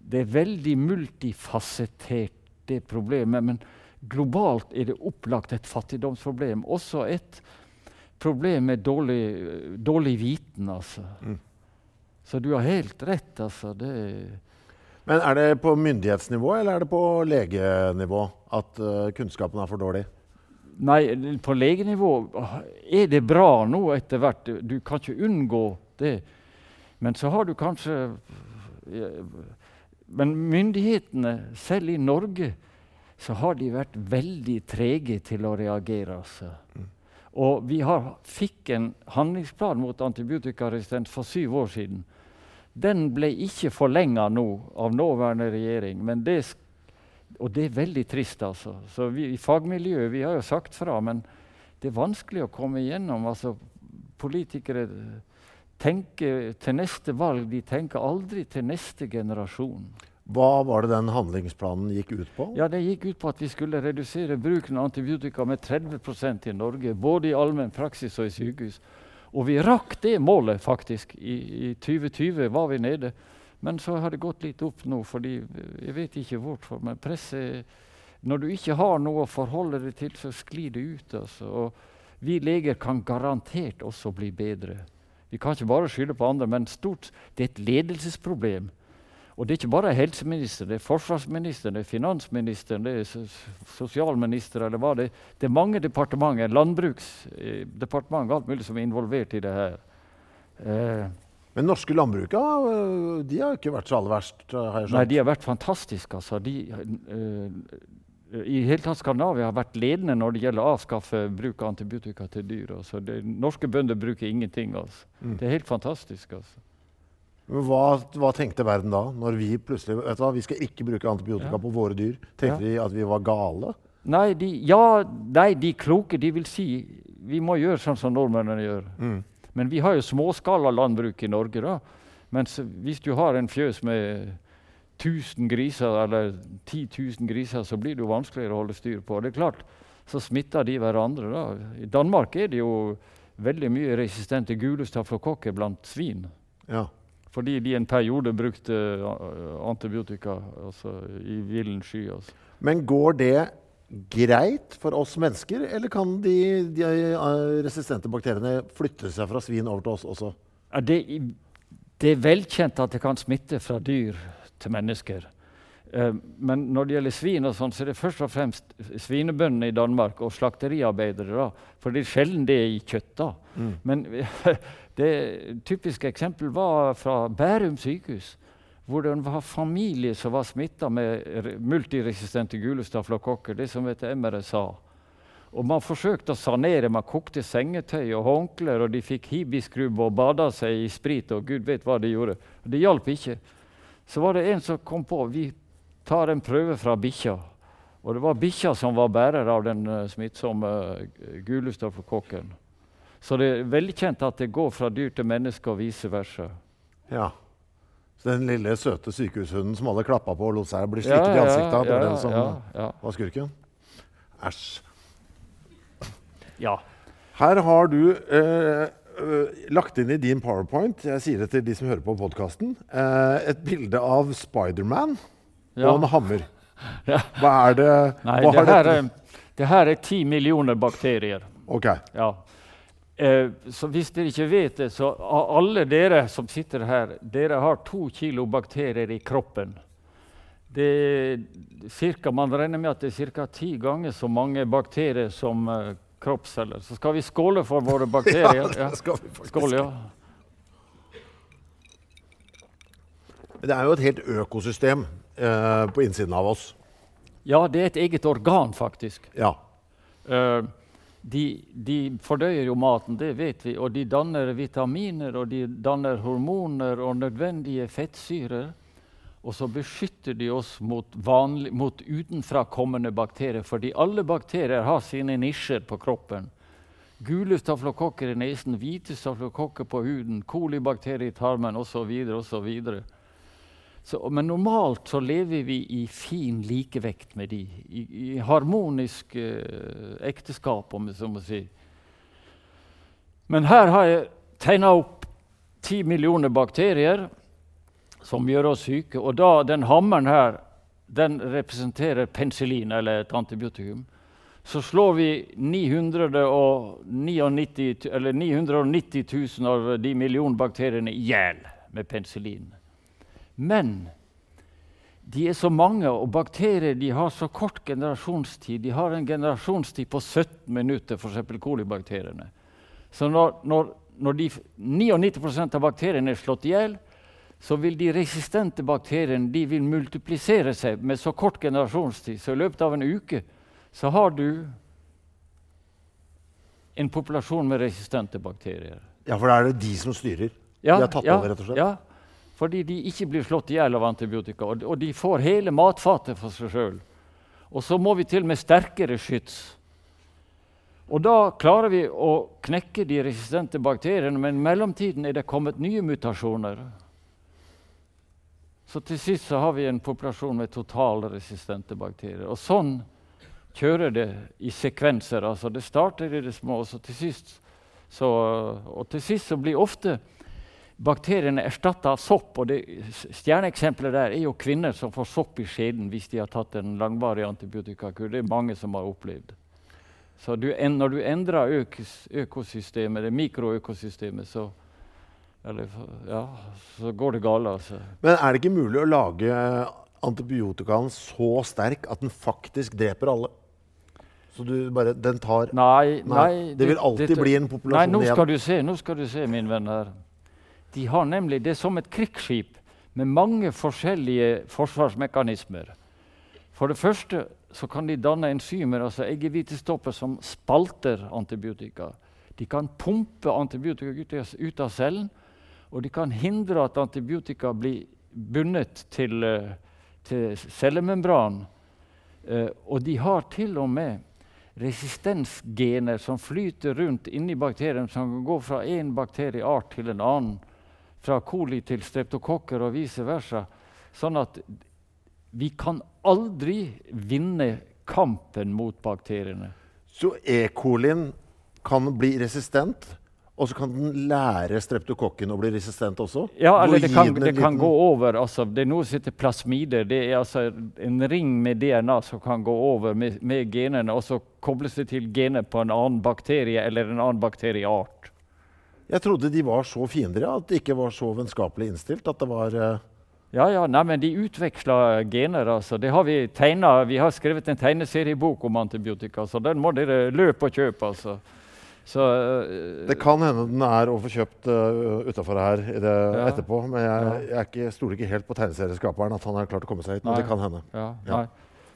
det, er veldig multifasettert, det problemet. Men globalt er det opplagt et fattigdomsproblem. Også et problem med dårlig, dårlig viten, altså. Mm. Så du har helt rett, altså. Det men er det på myndighetsnivå eller er det på legenivå at uh, kunnskapen er for dårlig? Nei, på legenivå er det bra nå etter hvert. Du kan ikke unngå det. Men så har du kanskje Men myndighetene, selv i Norge, så har de vært veldig trege til å reagere. Altså. Mm. Og vi har, fikk en handlingsplan mot antibiotikaresistens for syv år siden. Den ble ikke forlenga nå av nåværende regjering, men det og det er veldig trist, altså. Så vi i fagmiljøet vi har jo sagt fra, men det er vanskelig å komme igjennom. Altså, politikere tenker til neste valg, de tenker aldri til neste generasjon. Hva var det den handlingsplanen gikk ut på? Ja, Det gikk ut på at vi skulle redusere bruken av antibiotika med 30% i Norge. Både i allmenn praksis og i sykehus. Og vi rakk det målet, faktisk. I, i 2020 var vi nede. Men så har det gått litt opp nå, fordi jeg vet ikke hvorfor. Men presset Når du ikke har noe å forholde deg til, så sklir det ut. Altså. Og vi leger kan garantert også bli bedre. Vi kan ikke bare skylde på andre, men stort, det er et ledelsesproblem. Og det er ikke bare helseminister, det er forsvarsminister, det er finansminister, det er sosialminister eller hva det er. Det er mange departementer, landbruksdepartement alt mulig som er involvert i det her. Eh, men norske landbruka øh, de har ikke vært så aller verst? har jeg skjønt. Nei, de har vært fantastiske. Altså. De, eh, I hele tatt Skandinavia har vært ledende når det gjelder å avskaffe bruk av antibiotika til dyr. Altså. Det, norske bønder bruker ingenting. Altså. Mm. Det er helt fantastisk. Altså. Hva, hva, tenkte verden da, når vi plutselig vet du hva, vi skal ikke bruke antibiotika ja. på våre dyr? Tenkte ja. de at vi var gale? Nei, de, ja, nei, de kloke de vil si vi må gjøre sånn som nordmennene gjør. Mm. Men vi har jo småskala landbruk i Norge. da. Mens hvis du har en fjøs med 1000 griser, eller 10 000 griser, så blir det jo vanskeligere å holde styr på. Det er klart, Så smitter de hverandre. da. I Danmark er det jo veldig mye resistente gule staflokokker blant svin. Ja. Fordi de en periode brukte antibiotika altså, i villen sky. Altså. Men går det greit for oss mennesker, eller kan de, de eh, resistente bakteriene flytte seg fra svin over til oss også? Ja, det, det er velkjent at det kan smitte fra dyr til mennesker. Eh, men når det gjelder svin, og sånt, så er det først og fremst svinebøndene i Danmark og slakteriarbeidere. For det er sjelden det er i kjøtt. da. Mm. Men <laughs> det typiske eksempel var fra Bærum sykehus. Hvor det var familie som var smitta med multiresistente gule stafylokokker, det som heter MRSA. Og Man forsøkte å sanere. Man kokte sengetøy og håndklær, og de fikk hibiskrubbe og bada seg i sprit, og gud vet hva de gjorde. Det hjalp ikke. Så var det en som kom på vi tar en prøve fra bikkja. Og det var bikkja som var bærer av den uh, smittsomme uh, gule. Så det er velkjent at det går fra dyr til menneske og vice versa. Ja. Så den lille, søte sykehushunden som alle klappa på og lot seg bli slikket i ansiktet av, det ja, den som ja, ja. var skurken? Æsj. ja. Her har du eh, eh, lagt inn i din powerpoint jeg sier det til de som hører på podkasten, eh, et bilde av Spiderman Ja. og en hammer. <laughs> Ja. Hva er det Nei, hva det har her, dette- er, det her er ti millioner bakterier. Ok. Ja. Eh, så hvis dere ikke vet det, så alle dere som sitter her, dere har to kilo bakterier i kroppen. Det er cirka, man regner med at det er ca. ti ganger så mange bakterier som eh, kroppsceller. Så skal vi skåle for våre <laughs> bakterier? Ja, det skal vi faktisk. Skål, ja. Det er jo et helt økosystem eh, på innsiden av oss. ja, det er et eget organ, faktisk. Ja. Eh, de, de fordøyer jo maten, det vet vi, og de danner vitaminer og de danner hormoner og nødvendige fettsyrer. Og så beskytter de oss mot, vanlig, mot utenfrakommende bakterier, fordi alle bakterier har sine nisjer på kroppen. Gule staflokokker i nesen, hvite staflokokker på huden, kolibakterier i tarmen osv. osv. Så, men normalt så lever vi i fin likevekt med de, i, i harmonisk eh, ekteskap, om jeg så må si. Men her har jeg tegna opp ti millioner bakterier som gjør oss syke. Og da, den hammeren her den representerer penicillin, eller et antibiotikum. Så slår vi 999, eller 990 000 av de millionbakteriene i hjel med penicillin. Men de er så mange, og bakterier de har så kort generasjonstid. De har en generasjonstid på 17 minutter, f.eks. kolibakteriene. Så når, når, når de 99 av bakteriene er slått i hjel, så vil de resistente bakteriene de vil multiplisere seg med så kort generasjonstid. Så i løpet av en uke så har du en populasjon med resistente bakterier. ja, for da er det de som styrer. de har tatt over, rett og slett. Ja, fordi de ikke blir slått i hjel av antibiotika. Og, de får hele matfatet for seg sjøl. Og så må vi til med sterkere skyts. Og da klarer vi å knekke de resistente bakteriene, men i mellomtiden er det kommet nye mutasjoner. Så til sist så har vi en populasjon med totalresistente bakterier. Og sånn kjører det i sekvenser. altså Det starter i det små, og til sist så, og til sist så blir ofte bakteriene erstatta av sopp. og det Stjerneeksempelet der er jo kvinner som får sopp i skjeden hvis de har tatt en langvarig antibiotikakur. Det er mange som har opplevd. Så du, når du endrer økos, økosystemet, det mikroøkosystemet, så, eller, ja, så går det galt. Altså. Men er det ikke mulig å lage antibiotikaen så sterk at den faktisk dreper alle? Så du bare, den tar Nei, Nei, nei, det vil alltid dette- bli en populasjon Nei, nå igjen. skal du se, nå skal du se, min venn her. De har nemlig, Det som et krigsskip med mange forskjellige forsvarsmekanismer. For det første så kan de danne enzymer, altså eggehvitestoffer, som spalter antibiotika. De kan pumpe antibiotika ut, av- cellen, og de kan hindre at antibiotika blir bundet til, eh, til cellemembran. Eh, og de har til og med resistensgener som flyter rundt inni bakterien, som kan gå fra én bakterieart til en annen. Fra coli til streptokokker og vice versa. Sånn at vi kan aldri vinne kampen mot bakteriene. Så E. colien kan bli resistent, Og så kan den lære streptokokken å bli resistent også? Ja, eller det kan, det kan gå over. Altså, det er noe som heter plasmider. Det er altså en ring med DNA som kan gå over med, med genene, og så kobles det til gener på en annen bakterie eller en annen bakterieart. Jeg trodde de var så fiender, ja, at de ikke var så vennskapelig innstilt. At det var eh, Ja, ja, nei, men De utveksla gener. altså. Det har Vi tegnet, vi har skrevet en tegneseriebok om antibiotika, så den må dere løpe og kjøpe. altså. Så, uh, Det kan hende den er å få kjøpt uh, utafor her i det Ja. etterpå. Men jeg, jeg er ikke, stoler ikke helt på tegneserieskaperen, at han har klart å komme seg hit. Men Nei. det kan hende. ja, Ja. nei.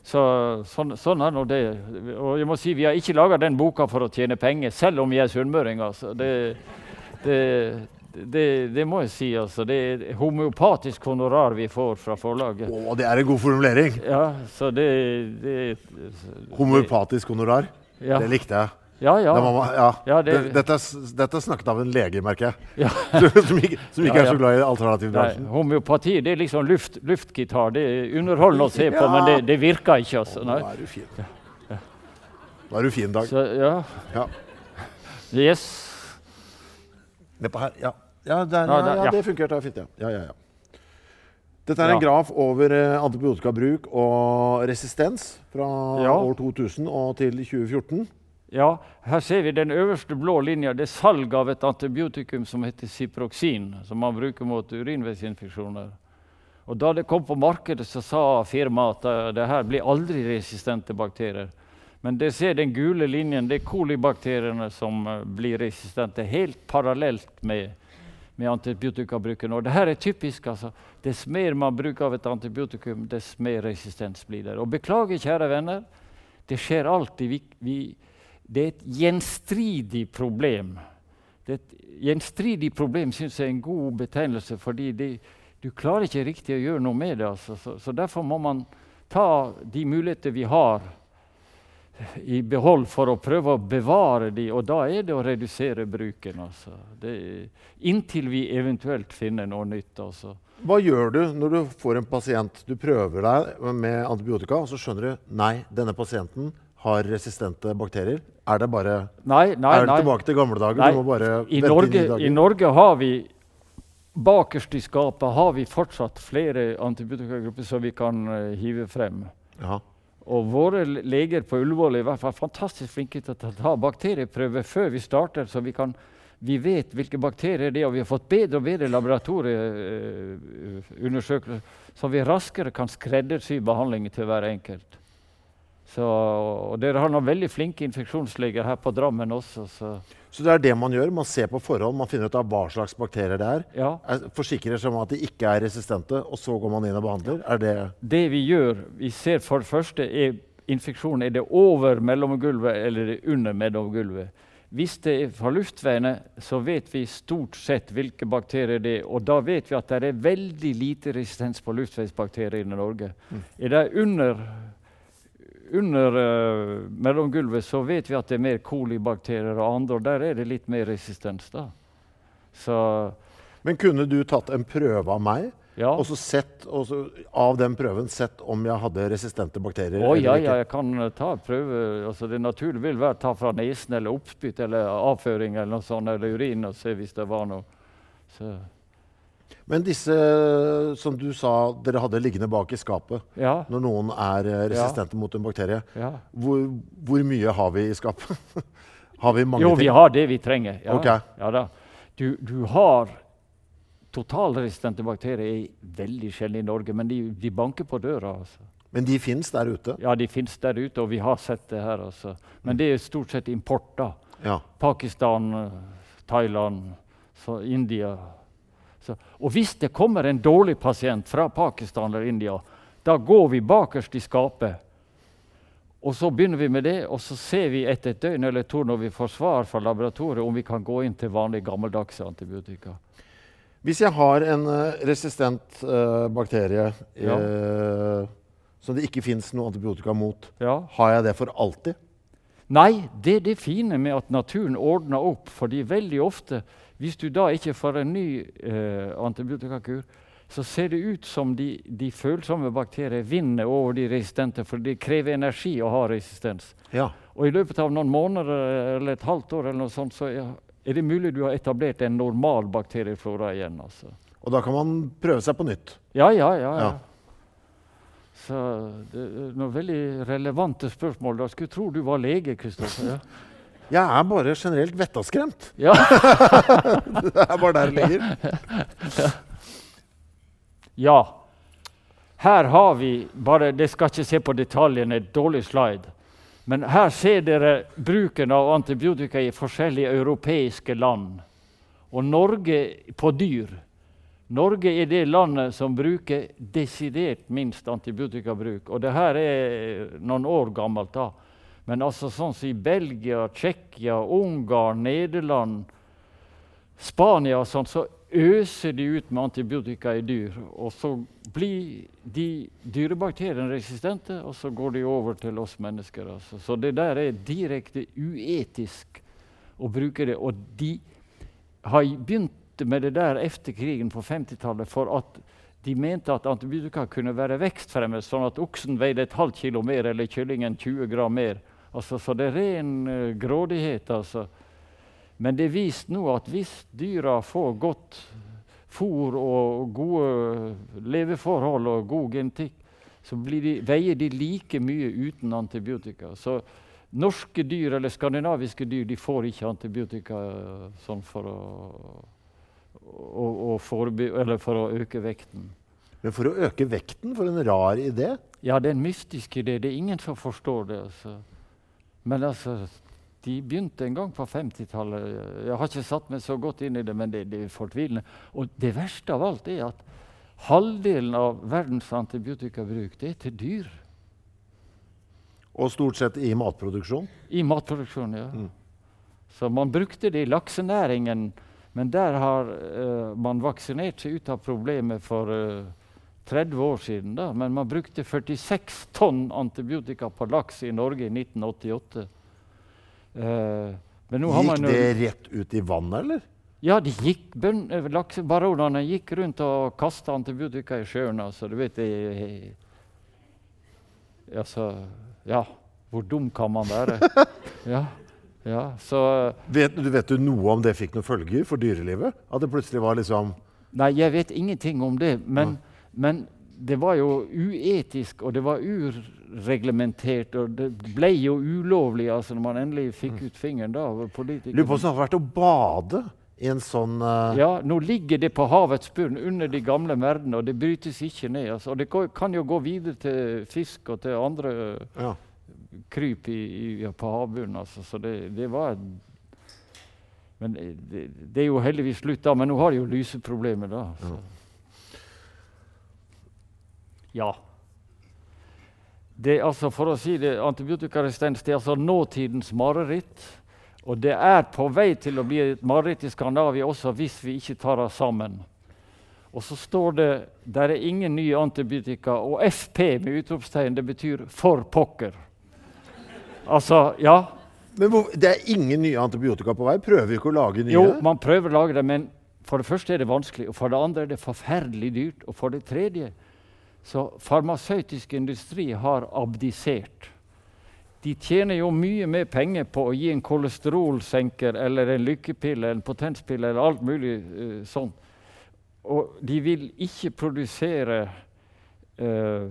Så, sånn, sånn er nå det. Og jeg må si, Vi har ikke laga den boka for å tjene penger, selv om vi er sunnmøringer. Altså. Det, det, det, det må jeg si. altså. Det er homeopatisk honorar vi får fra forlaget. Å, det er en god formulering! Ja, så det, det Homopatisk honorar. Ja, Det likte jeg. ja. ja. Det man- ja. Ja, det- Det- dette, er, dette er snakket av en lege, merker jeg. Ja. <laughs> som ikke, som ikke er så glad i Nei, alternativbransjen. homeopati det er liksom luft, luftgitar. Det er underholdende å se på, men det, det virker ikke. altså. Nå er du fin. Nå er du fin, Dag. Så, ja. Ja. Yes. Nedpå her. Ja, ja, der, Ja, der, ja det funkerte fint. Ja. Ja, ja, ja. Dette er en graf over eh, antibiotikabruk og resistens fra år 2000 og til 2014. Ja, her ser vi den øverste blå linja. Det er salg av et antibiotikum som heter Ciproxin, som man bruker mot urinveisinfeksjoner. Og Da det kom på markedet, så sa firmaet at det her blir aldri resistente bakterier. Men det ser den gule linjen, det er kolibakteriene som eh, blir resistente, helt parallelt med, med antibiotikabruken. Og det her er typisk. altså. Dess mer man bruker av et antibiotikum, dess mer resistens blir det. Og beklager, kjære venner, det skjer alltid. Vi, vi, det er et gjenstridig problem. Det er et gjenstridig problem syns jeg er en god betegnelse, fordi det, du klarer ikke riktig å gjøre noe med det. Altså. Så, så derfor må man ta de muligheter vi har i behold for å prøve å bevare de, og da er det å redusere bruken. Altså. Det, inntil vi eventuelt finner noe nytt. Altså. Hva gjør du når du får en pasient? Du prøver deg med antibiotika, og så skjønner du nei, denne pasienten har resistente bakterier. Er det bare Nei, nei, Er det nei. tilbake til gamle dager? Nei, Du må bare I vente Norge, dager. I Norge har vi Bakerst i skapet har vi fortsatt flere antibiotikagrupper som vi kan uh, hive frem. Ja. Og våre leger på Ullevål er i hvert fall fantastisk flinke til å ta- bakterieprøver før vi starter, så vi, kan, vi vet hvilke bakterier det er. Og vi har fått bedre og bedre laboratorieundersøkelser, så vi raskere kan skreddersy behandlingen til hver enkelt. Så, og dere har noen veldig flinke infeksjonsleger her på Drammen også. Så, Så det er det man gjør? Man ser på forhold, man finner ut av hva slags bakterier det er. ja. er forsikrer seg om at de ikke er resistente, og så går man inn og behandler? Er det Det vi gjør, vi ser for det første er infeksjonen er det over mellomgulvet eller er det under mellomgulvet. Hvis det er fra luftveiene, så vet vi stort sett hvilke bakterier det er. Og da vet vi at det er veldig lite resistens på luftveisbakterier i Norge. Er det under, under uh, mellomgulvet, så vet vi at det er mer kolibakterier og andre, og der er det litt mer resistens. da. Så Men kunne du tatt en prøve av meg, ja. og så sett, og så, av den prøven sett om jeg hadde resistente bakterier? Å ja, ja, jeg kan eh, ta prøve. Altså, det naturlige vil være å ta fra nesen eller oppspytt eller avføring eller noe sånt, eller urin og se hvis det var noe. Så, Men disse som du sa dere hadde liggende bak i skapet, ja, når noen er resistente resistente mot en bakterie, ja. hvor, hvor mye har vi i skapet? <laughs> har vi mange Jo, vi har det vi trenger. Ja, okay. ja da. Du, du har Totalresistente bakterier er veldig sjelden i Norge, men de, de banker på døra. altså. Men de fins der ute? Ja, de fins der ute, og vi har sett det her. altså. Men det er stort sett import. da. Ja. Pakistan, eh, Thailand, så India. Så, og hvis det kommer en dårlig pasient fra Pakistan eller India, da går vi bakerst i skapet. Og så begynner vi med det, og så ser vi etter et døgn eller to når vi får svar fra laboratoriet, om vi kan gå inn til vanlig gammeldagse antibiotika. Hvis jeg har en eh, resistent uh, bakterie eh, som det ikke fins noe antibiotika mot, Ja. har jeg det for alltid? Nei, det er det fine med at naturen ordner opp. fordi veldig ofte, hvis du da ikke får en ny eh, antibiotikakur, så ser det ut som de, de følsomme bakterier vinner over de resistente, for det krever energi å ha resistens. Ja. Og i løpet av noen måneder eller et halvt år eller noe sånt, så er, er det mulig du har etablert en normal bakterieflora igjen. altså. Og da kan man prøve seg på nytt. Ja, ja, ja. ja. Ja. Så det er noen veldig relevante spørsmål. Da skulle tro du var lege, Kristoffer. Ja. <laughs> Jeg er bare generelt vettaskremt. <laughs> ja. <laughs> Det er bare der det ligger. Ja. Her har vi bare Dere skal ikke se på detaljene, et dårlig slide. Men her ser dere bruken av antibiotika i forskjellige europeiske land. Og Norge på dyr. Norge er det landet som bruker desidert minst antibiotikabruk. Og det her er noen år gammelt. da. Men altså sånn som i Belgia, Tsjekkia, Ungarn, Nederland, Spania og sånn, så øser de ut med antibiotika i dyr. Og så blir de dyrebakteriene resistente, og så går de over til oss mennesker. Altså. Så det der er direkte uetisk å bruke det. Og de har begynt med det der etter krigen på 50-tallet for at de mente at antibiotika kunne være vekstfremmende, sånn at oksen veide et halvt kilo mer eller kyllingen 20 gram mer. Altså, så det er ren uh, grådighet. altså. Men det er vist nå at hvis dyra får godt fôr og gode leveforhold og god genetikk, så de, veier de like mye uten antibiotika. Så norske dyr eller skandinaviske dyr de får ikke antibiotika eh, sånn for å, og foreby- eller for å øke vekten. Men for å øke vekten, for en rar idé. Ja, det er en mystisk idé. Det er ingen som forstår det. altså. Men altså, de begynte en gang på 50-tallet. Jeg har ikke satt meg så godt inn i det, men det, det er fortvilende. Og det verste av alt er at halvdelen av verdens antibiotikabruk det er til dyr. Og stort sett i matproduksjon. I matproduksjon, ja. Så man brukte det i laksenæringen, men der har uh, man vaksinert seg ut av problemet for uh, 30 år siden. da. Men man brukte 46 tonn antibiotika på laks i Norge i 1988. Uh, har Gikk det rett ut i vannet, eller? Ja, de gikk, eh, laksebaronene gikk rundt og kasta antibiotika i sjøen. Altså, du vet det altså, Ja, hvor dum kan man være? <laughs> ja, ja, så Vet, du vet du noe om det fikk noen følger for dyrelivet? At det plutselig var liksom Nei, jeg vet ingenting om det. Men, men det var jo uetisk, og det var ureglementert. Og det ble jo ulovlig altså, når man endelig fikk ut fingeren da. Lurer på hvordan det har vært å bade i en sånn uh... Ja, nå ligger det på havets bunn under de gamle merdene, og det brytes ikke ned. Altså. Og det kan jo gå videre til fisk og til andre ja. Kryp i, i, på havbunnen. Altså. Så det, det var Men det, det, det er jo heldigvis slutt da. Men nå har de jo lyseproblemer, da. Så. Ja. Det er altså, for å si det, Antibiotikaresistens det er altså nåtidens mareritt. Og det er på vei til å bli et mareritt i Skandinavia også hvis vi ikke tar oss sammen. Og så står det der er ingen nye antibiotika, og FP med utropstegn det betyr 'for pokker'. Altså, ja. Men hvor, det er ingen nye antibiotika på vei? Prøver vi ikke å lage nye? Jo, man prøver å lage det, men for det første er det vanskelig, og for det andre er det forferdelig dyrt, og for det tredje så farmasøytisk industri har abdisert. De tjener jo mye mer penger på å gi en kolesterolsenker eller en lykkepille, en potenspille eller alt mulig uh, sånn. Og de vil ikke produsere uh,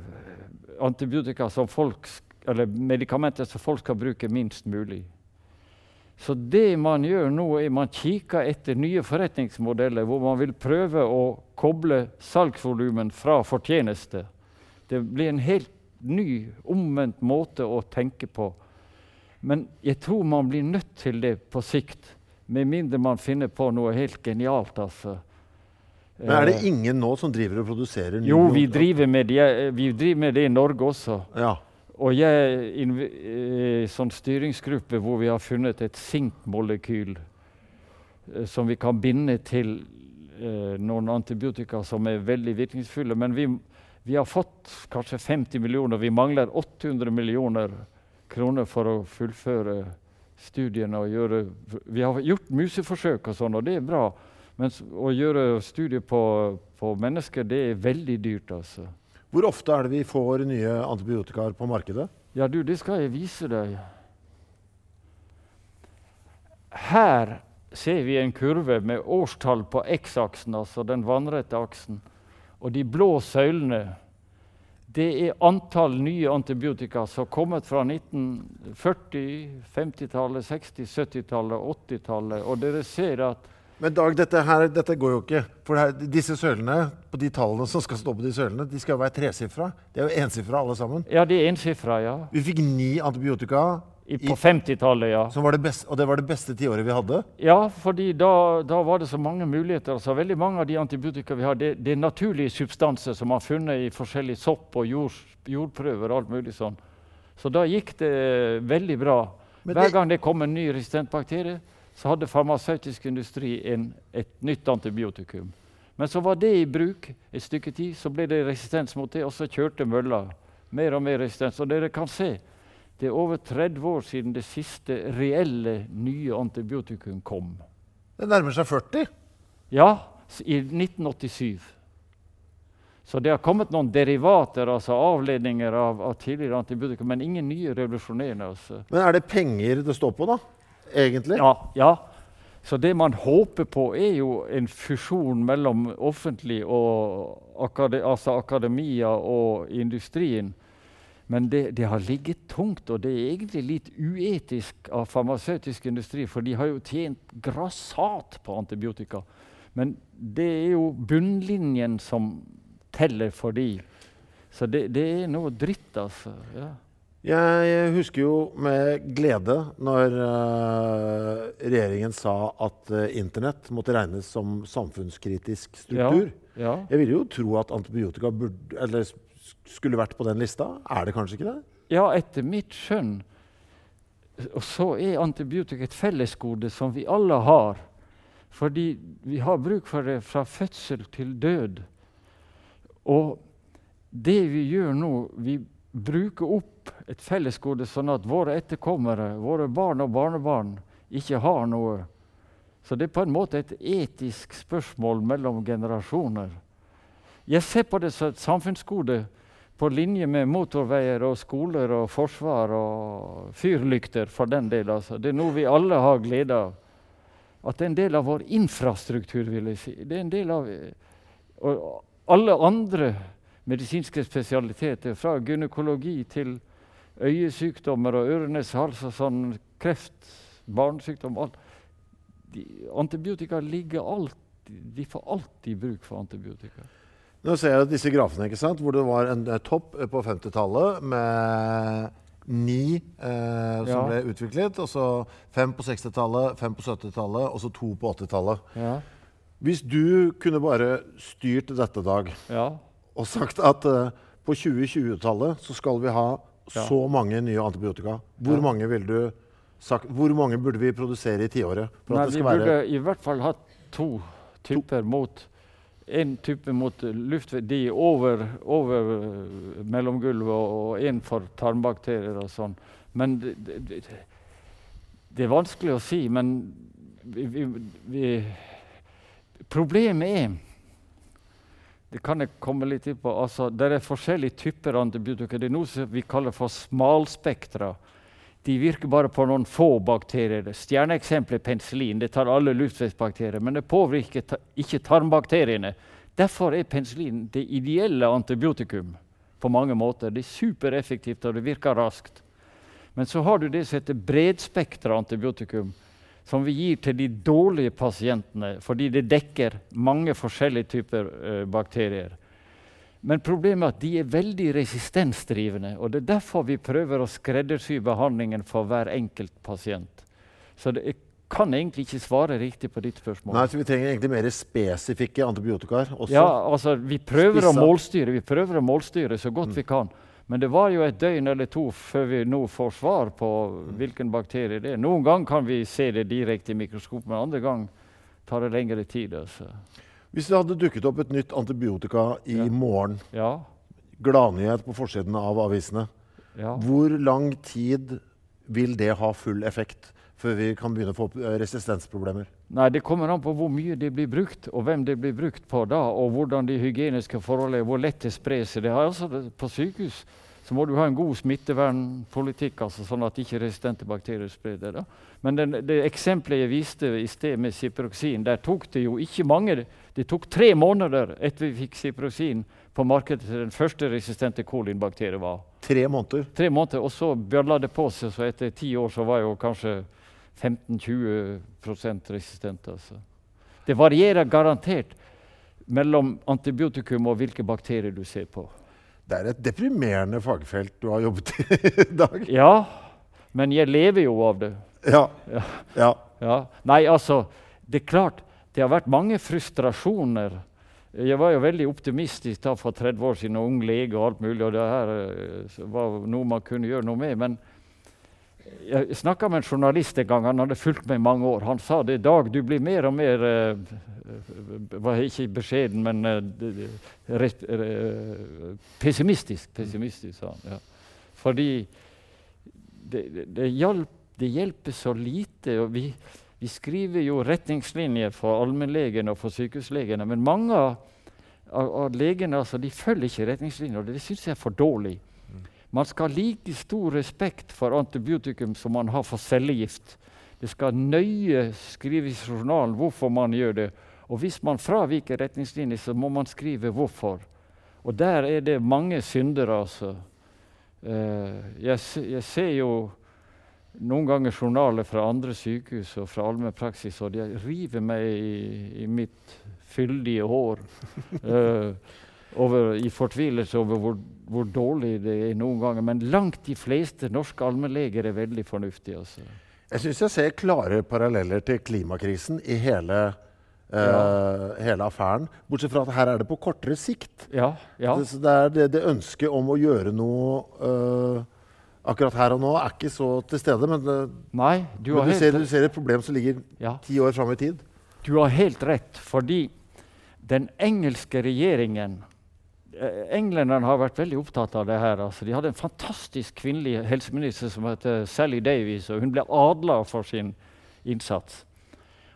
antibiotika som folk, sk- eller medikamenter som folk skal bruke minst mulig. Så det man gjør nå, er man kikker etter nye forretningsmodeller hvor man vil prøve å koble salgsvolumen fra fortjeneste. Det blir en helt ny, omvendt måte å tenke på. Men jeg tror man blir nødt til det på sikt, med mindre man finner på noe helt genialt. altså. Men er det Eh, ingen nå som driver og produserer nye Jo, vi driver, med det, vi driver med det i Norge også. Ja. Og jeg inv- i sånn styringsgruppe hvor vi har funnet et sinkmolekyl eh, som vi kan binde til eh, noen antibiotika som er veldig virkningsfulle. Men vi, vi har fått kanskje 50 millioner. Vi mangler 800 millioner kroner for å fullføre studiene. og gjøre... Vi har gjort museforsøk og sånn, og det er bra. Men å gjøre studier på, på mennesker, det er veldig dyrt, altså. Hvor ofte er det vi får nye antibiotikaer på markedet? Ja, du, det skal jeg vise deg. Her ser vi en kurve med årstall på X-aksen, altså den vannrette aksen. Og de blå søylene det er antall nye antibiotika som har kommet fra 1940-, 50-tallet, 60-, 70-tallet, 80-tallet. Og dere ser at Men Dag, dette, her, dette går jo ikke. For her, disse sølene, på de tallene som skal stå på de sølene, de skal jo være tresifra. De er jo ensifra alle sammen. Ja, de er ensifra, ja. Vi fikk ni antibiotika, I, på 50-tallet, ja. som var det beste, og det var det beste tiåret vi hadde. Ja, fordi da, da var det så mange muligheter. Altså, veldig mange av de antibiotika vi har, det, det er naturlige substanser som man har funnet i forskjellige sopp og jord, jordprøver. og alt mulig sånn. Så da gikk det veldig bra. Men Hver det- gang det kom en ny resistent bakterie, så hadde farmasøytisk industri en, et nytt antibiotikum. Men så var det i bruk et stykke tid, så ble det resistens mot det, og så kjørte mølla. Mer og mer resistens. Og dere kan se, det er over 30 år siden det siste reelle nye antibiotikum kom. Det nærmer seg 40. Ja, i 1987. Så det har kommet noen derivater, altså avledninger av, av tidligere antibiotika, men ingen nye revolusjonerende. Altså. Men er det penger det står på, da? Egentlig? Ja, ja. Så det man håper på, er jo en fusjon mellom offentlig og akade, altså akademia og industrien. Men det, det har ligget tungt, og det er egentlig litt uetisk av farmasøytisk industri, for de har jo tjent grassat på antibiotika. Men det er jo bunnlinjen som teller for de. Så det, det er noe dritt, altså. Ja. Jeg husker jo med glede når eh, regjeringen sa at eh, Internett måtte regnes som samfunnskritisk struktur. Ja. Jeg ville jo tro at antibiotika burde, eller skulle vært på den lista. Er det kanskje ikke det? Ja, etter mitt skjønn og så er antibiotika et fellesgode som vi alle har. Fordi vi har bruk for det fra fødsel til død. Og det vi gjør nå, vi bruker opp et fellesgode sånn at våre etterkommere, våre barn og barnebarn, ikke har noe. Så det er på en måte et etisk spørsmål mellom generasjoner. Jeg ser på det som et samfunnsgode på linje med motorveier og skoler og forsvar og fyrlykter, for den del. Altså. Det er noe vi alle har glede av. At det er en del av vår infrastruktur, vil jeg si. Det er en del av Og alle andre medisinske spesialiteter, fra gynekologi til øyesykdommer og øre-nese, hals og sånn, kreft, barnesykdom alt. De, antibiotika ligger alltid De får alltid bruk for antibiotika. Nå ser jeg disse grafene ikke sant? hvor det var en eh, topp eh, på 50-tallet med ni eh, som Ja. ble utviklet. Og så fem på 60-tallet, fem på 70-tallet og så to på 80-tallet. Ja. Hvis du kunne bare styrt dette, Dag, ja. Og sagt at uh, på 2020-tallet så skal vi ha Ja. så mange nye antibiotika, hvor Ja. mange sagt, hvor mange burde vi produsere i tiåret? Nei, vi burde i hvert fall ha to typer mot En type mot luft, de over, over eh, mellomgulvet, og, en for tarmbakterier og sånn. Men det, det, det, det er vanskelig å si, men vi, vi, vi Problemet er det kan jeg komme litt inn på. Altså, det er forskjellige typer antibiotika. Det er noe vi kaller for smalspektra. De virker bare på noen få bakterier. Stjerneeksempelet er penicillin. Det tar alle luftveisbakterier, men det påvirker ta ikke tarmbakteriene. Derfor er penicillin det ideelle antibiotikum på mange måter. Det er supereffektivt, og det virker raskt. Men så har du det som heter bredspektra antibiotikum, som vi gir til de dårlige pasientene, fordi det dekker mange forskjellige typer eh, bakterier. Men problemet er at de er veldig resistensdrivende. og Det er derfor vi prøver å skreddersy behandlingen for hver enkelt pasient. Så det, jeg kan egentlig ikke svare riktig på ditt spørsmål. Nei, så Vi trenger egentlig mer spesifikke antibiotikaer også. Ja, altså Vi prøver å målstyre vi prøver å målstyre så godt vi kan. Men det var jo et døgn eller to før vi nå får svar på hvilken bakterie det er. Noen ganger kan vi se det direkte i mikroskop, men andre ganger tar det lengre tid. Altså. Hvis det hadde dukket opp et nytt antibiotika i Ja. morgen, Ja, gladnyhet på forsiden av avisene, ja. hvor lang tid vil det ha full effekt før vi kan begynne å få eh, resistensproblemer? Nei, Det kommer an på hvor mye det blir brukt, og hvem det blir brukt på da, og hvordan de hygieniske forholdene er, hvor lett det sprer seg. Det har altså, på sykehus så må du ha en god smittevernpolitikk, altså, sånn at ikke resistente bakterier sprer det. Da. Men den, det eksempelet jeg viste i sted med ciproksin, der tok det jo ikke mange Det tok tre måneder etter vi fikk ciproksin på markedet til den første resistente kolinbakterien var. Tre måneder? Tre måneder, Og så bjølla det på seg, så etter ti år så var jo kanskje 15-20% resistent. Altså. Det varierer garantert mellom antibiotikum og hvilke bakterier du ser på. Det er et deprimerende fagfelt du har jobbet i <laughs> i dag. Ja, men jeg lever jo av det. Ja. Ja. ja. Ja. Nei, altså, det er klart, det har vært mange frustrasjoner. Jeg var jo veldig optimistisk da for 30 år siden, og ung lege og alt mulig, og det her eh, var noe man kunne gjøre noe med. Men jeg snakka med en journalist en gang, han hadde fulgt meg i mange år. Han sa det Dag, du blir mer og mer uh, var Ikke beskjeden, men uh, rett, uh, pessimistisk. Pessimistisk, sa han. Ja. Fordi det, det, det, hjelp, det, hjelper så lite. og vi, vi skriver jo retningslinjer for allmennlegene og for sykehuslegene, men mange av, av, legene altså, følger ikke retningslinjer, og det syns jeg er for dårlig. Man skal ha like stor respekt for antibiotikum som man har for cellegift. Det skal nøye skrives i journalen hvorfor man gjør det. Og hvis man fraviker retningslinjer, så må man skrive hvorfor. Og der er det mange syndere, altså. Uh, jeg, jeg, ser jo noen ganger journaler fra andre sykehus og fra allmennpraksis, og de river meg i, i mitt fyldige hår. Uh, <laughs> over, i fortvilelse over hvor, hvor, dårlig det er noen ganger. Men langt de fleste norske allmennleger er veldig fornuftige. Altså. Jeg syns jeg ser klare paralleller til klimakrisen i hele, uh, ja. hele affæren. Bortsett fra at her er det på kortere sikt. Ja, ja. Det, det, er det, det, ønsket om å gjøre noe uh, akkurat her og nå er ikke så til stede. Men, det, Nei, du, men du, ser, du, ser, et problem som ligger ti år fram i tid. Du har helt rett, fordi den engelske regjeringen Eh, englenderne har vært veldig opptatt av det her. Altså, de hadde en fantastisk kvinnelig helseminister som het Sally Davies, og hun ble adla for sin innsats.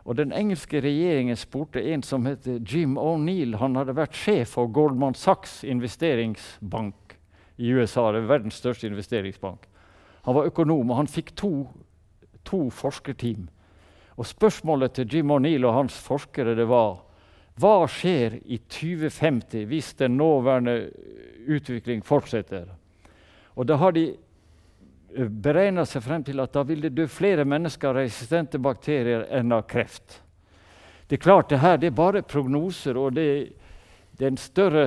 Og Den engelske regjeringen spurte en som het Jim O'Neill. Han hadde vært sjef for Goldman Sachs investeringsbank i USA. det er verdens største investeringsbank. Han var økonom, og han fikk to, to forskerteam. Og Spørsmålet til Jim O'Neill og hans forskere det var hva skjer i 2050 hvis den nåværende utvikling fortsetter? Og Da har de eh, beregna seg frem til at da vil det dø flere mennesker av resistente bakterier enn av kreft. Det er klart, det her det er bare prognoser, og det, det er en større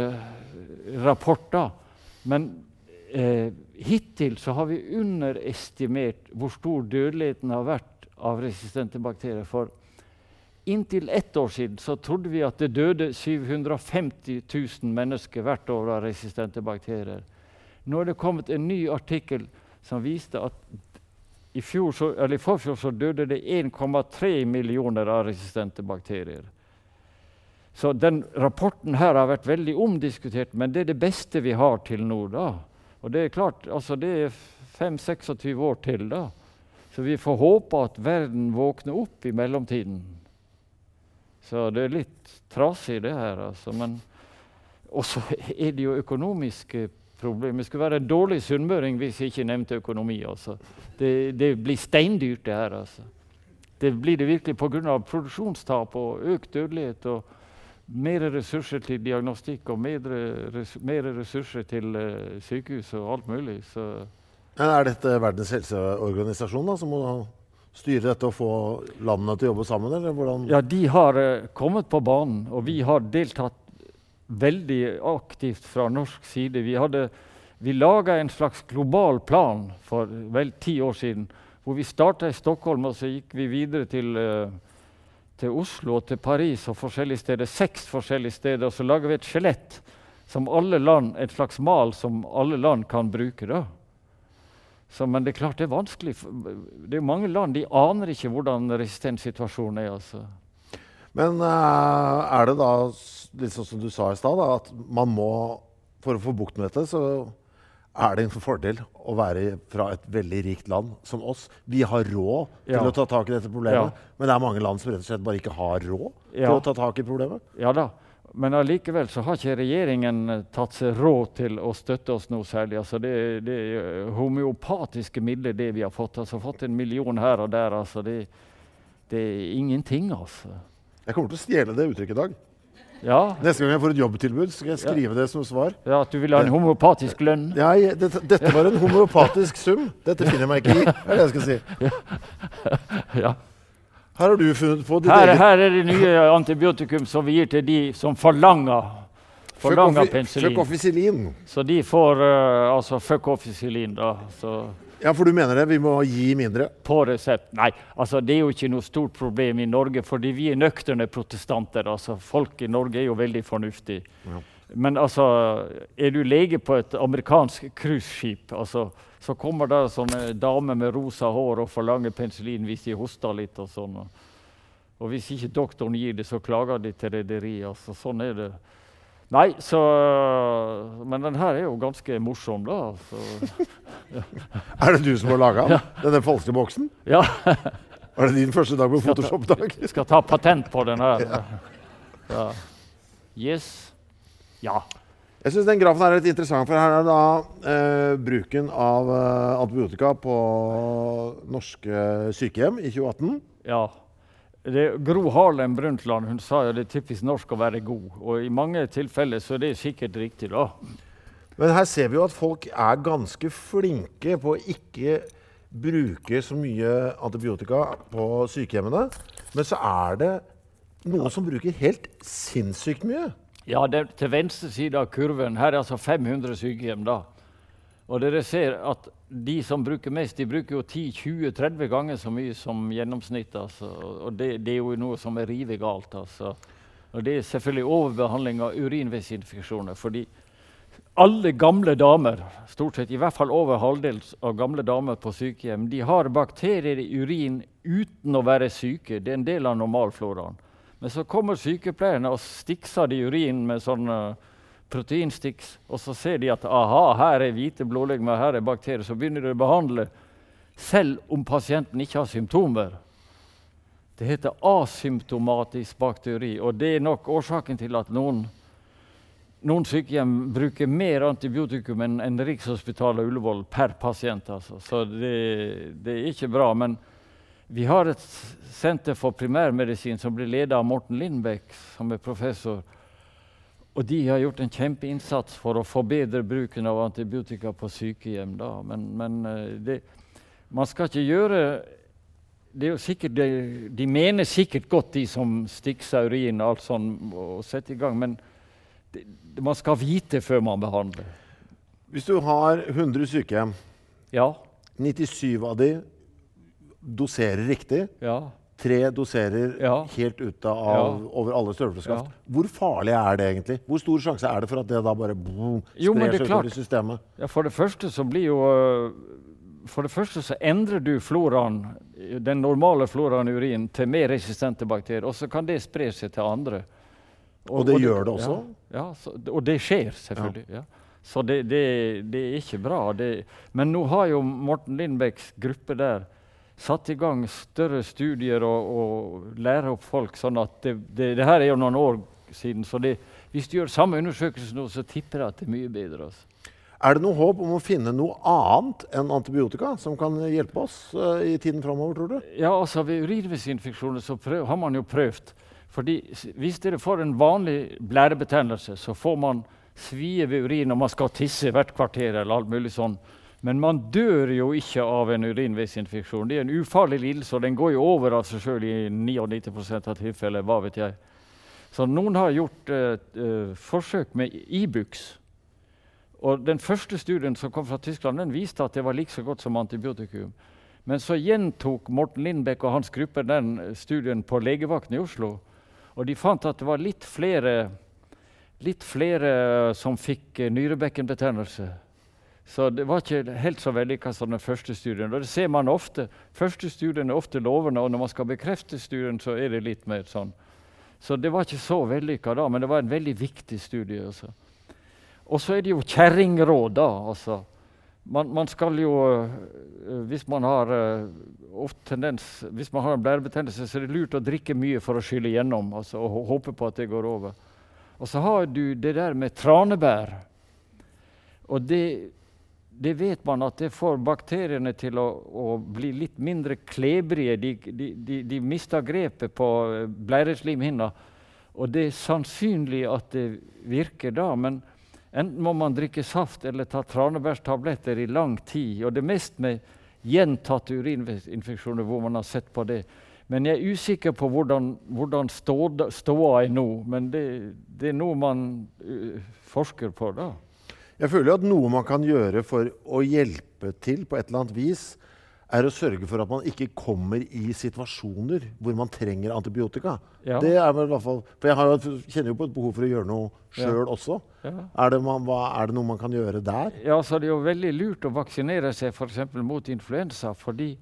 rapport. da. Men eh, hittil så har vi underestimert hvor stor dødeligheten har vært av resistente bakterier. For Inntil ett år siden så trodde vi at det døde 750 000 mennesker hvert år av resistente bakterier. Nå er det kommet en ny artikkel som viste at i, så, i forfjor så døde det 1,3 millioner av resistente bakterier. Så den rapporten her har vært veldig omdiskutert, men det er det beste vi har til nå. da. Og det er klart, altså det er 5-26 år til, da. Så vi får håpe at verden våkner opp i mellomtiden. Så det er litt trasig, det her. altså. Men også er det jo økonomiske problemer. Det skulle være en dårlig sunnmøring hvis jeg ikke nevnte økonomi. altså. Det, det blir steindyrt, det her. altså. Det blir det virkelig pga. produksjonstap og økt dødelighet. og mer ressurser til diagnostikk og mer, ressurser til uh, sykehus og alt mulig. Så. Er dette Verdens helseorganisasjon da, som må styre dette og få landene til å jobbe sammen? eller hvordan? Ja, De har uh, kommet på banen, og vi har deltatt veldig aktivt fra norsk side. Vi, hadde, vi laga en slags global plan for vel ti år siden. Hvor vi starta i Stockholm, og så gikk vi videre til, uh, til Oslo og til Paris og forskjellige steder. Seks forskjellige steder. Og så lager vi et skjelett som alle land, et slags mal som alle land kan bruke. da. Så, men det er klart det er vanskelig. Det er mange land de aner ikke hvordan resistenssituasjonen er. altså. Men uh, er det da sånn som du sa i stad, at man må For å få bukt med dette, så er det en fordel å være fra et veldig rikt land som oss. Vi har råd til ja. å ta tak i dette problemet, ja. men det er mange land som rett og slett bare ikke har råd ja. til å ta tak i problemet. Ja da, men allikevel så har ikke regjeringen eh, tatt seg råd til å støtte oss noe særlig. Altså det, det er homeopatiske midler, det vi har fått. Altså fått en million her og der. Altså det, det er ingenting, altså. Jeg kommer til å stjele det uttrykket i dag. Ja, Neste gang jeg får et jobbtilbud, skal jeg skrive det som svar. ja At du vil ha en homeopatisk lønn? Nei, dette, dette var en <laughs> homeopatisk sum. Dette finner jeg meg ikke i. er det jeg skal si. Ja. Her har du funnet på ditt Her, eget her er det nye antibiotikum som vi gir til de som forlanger, forlanger penicillin. Så de får uh, altså fucofficillin, da. Så Ja, for du mener det? Vi må gi mindre? på resept. Nei, altså det er jo ikke noe stort problem i Norge, fordi vi er nøkterne protestanter. altså Folk i Norge er jo veldig fornuftige. Ja. Men altså, er du lege på et amerikansk cruiseskip, altså, så kommer der sånne damer med rosa hår og forlanger penicillin hvis de hoster litt og sånn. Og, hvis ikke doktoren gir det, så klager de til rederiet. Altså, sånn er det. Nei, så Men den her er jo ganske morsom, da. Så, <laughs> Er det du som har laga den? Denne falske boksen? ja. <laughs> Var det din første dag på Photoshop-dag? skal ta patent på den her. <laughs> Ja. Yes. Ja. Jeg synes den grafen er litt interessant, for her er da eh, bruken av eh, antibiotika på norske sykehjem i 2018. ja. Det, Gro Harlem Brundtland hun sa jo det er typisk norsk å være god. Og i mange tilfeller så er det sikkert riktig, da. Men her ser vi jo at folk er ganske flinke på å ikke bruke så mye antibiotika på sykehjemmene. Men så er det noen som bruker helt sinnssykt mye. Ja, det til venstre side av kurven. Her er altså 500 sykehjem. da. Og dere ser at de som bruker mest, de bruker jo 10-20-30 ganger så mye som gjennomsnittet. Altså. Og det, det er jo noe som er rive galt. Altså. Og det er selvfølgelig overbehandling av urinveisinfeksjoner. fordi alle gamle damer, stort sett i hvert fall over halvdelen av gamle damer på sykehjem, de har bakterier i urin uten å være syke. Det er en del av normalfloraen. Men så kommer sykepleierne og stikser de urinen med sånne proteinstiks, og så ser de at aha, her er hvite blodlegemer, her er bakterier. Så begynner de å behandle selv om pasienten ikke har symptomer. Det heter asymptomatisk bakteri, og det er nok årsaken til at noen noen sykehjem bruker mer antibiotikum enn en Rikshospitalet og Ullevål per pasient. Altså. Så det, det, er ikke bra. Men vi har et senter for primærmedisin som blir ledet av Morten Lindbekk, som er professor. Og de har gjort en kjempeinnsats for å forbedre bruken av antibiotika på sykehjem. Da. Men, men det, man skal ikke gjøre det er jo sikkert, de, de mener sikkert godt, de som stikser urin og alt sånt, og setter i gang. men det, man skal vite før man behandler. Hvis du har 100 sykehjem, Ja. 97 av de doserer riktig, Ja. tre doserer Ja. helt ute av, Ja. over alle støvleskaft. Ja. Hvor farlig er det egentlig? Hvor stor sjanse er det for at det da bare boom, sprer er seg utover klart. i systemet? ja. For det første så blir jo øh, For det første så endrer du floraen, den normale floraen i urin til mer resistente bakterier. Og så kan det spre seg til andre. Og det gjør det også? Ja, ja så, og det skjer selvfølgelig. Ja. Så det, det, det er ikke bra. Det, men nå har jo Morten Lindbecks gruppe der satt i gang større studier og, og lærer opp folk. sånn at det, det, det her er jo noen år siden. Så det, hvis du gjør samme undersøkelse nå, så tipper jeg at det er mye bedre. Altså. Er det noe håp om å finne noe annet enn antibiotika som kan hjelpe oss uh, i tiden framover, tror du? Ja, altså Ved urinveisinfeksjoner så prøv, har man jo prøvd. Fordi Hvis dere får en vanlig blærebetennelse, så får man svie ved urin og man skal tisse hvert kvarter. eller alt mulig sånn. Men man dør jo ikke av en urinveisinfeksjon. Det er en ufarlig lidelse, og den går jo over av seg sjøl i 99% av tilfeller. hva vet jeg. Så noen har gjort eh, forsøk med Ibux. Og Den første studien som kom fra Tyskland, den viste at det var like så godt som antibiotikum. Men så gjentok Morten Lindbekk og hans gruppe den studien på legevakten i Oslo. Og de fant at det var litt flere, litt flere som fikk nyrebekkenbetennelse. Så det var ikke helt så vellykka som den første studien. Og det ser man ofte. Første studien er ofte lovende, og når man skal bekrefte studien, så er det litt mer sånn. Så det var ikke så vellykka da, men det var en veldig viktig studie. Også. Og så er det jo kjerringråd, da. altså. Man, man skal jo øh, Hvis man har ofte tendens, hvis man har en blærebetennelse, så er det lurt å drikke mye for å skylle gjennom altså, og håpe på at det går over. Og så har du det der med tranebær. Og det, det vet man at det får bakteriene til å, å bli litt mindre klebrige. De, de, de, de mister grepet på blæreslimhinna. Og det er sannsynlig at det virker da. Men enten må man drikke saft eller ta tranebærstabletter i lang tid. Og det er mest med gjentatte urininfeksjoner hvor man har sett på det. Men jeg er usikker på hvordan, hvordan ståa er nå. Men det, det, er noe man uh, forsker på da. Jeg føler jo at noe man kan gjøre for å hjelpe til på et eller annet vis, er å sørge for at man ikke kommer i situasjoner hvor man trenger antibiotika. Ja. Det er vel i hvert fall, For jeg jo, kjenner jo på et behov for å gjøre noe sjøl ja. også. Ja. Er, det man, hva, er, det noe man kan gjøre der? Ja, så Det er jo veldig lurt å vaksinere seg f.eks. mot influensa. fordi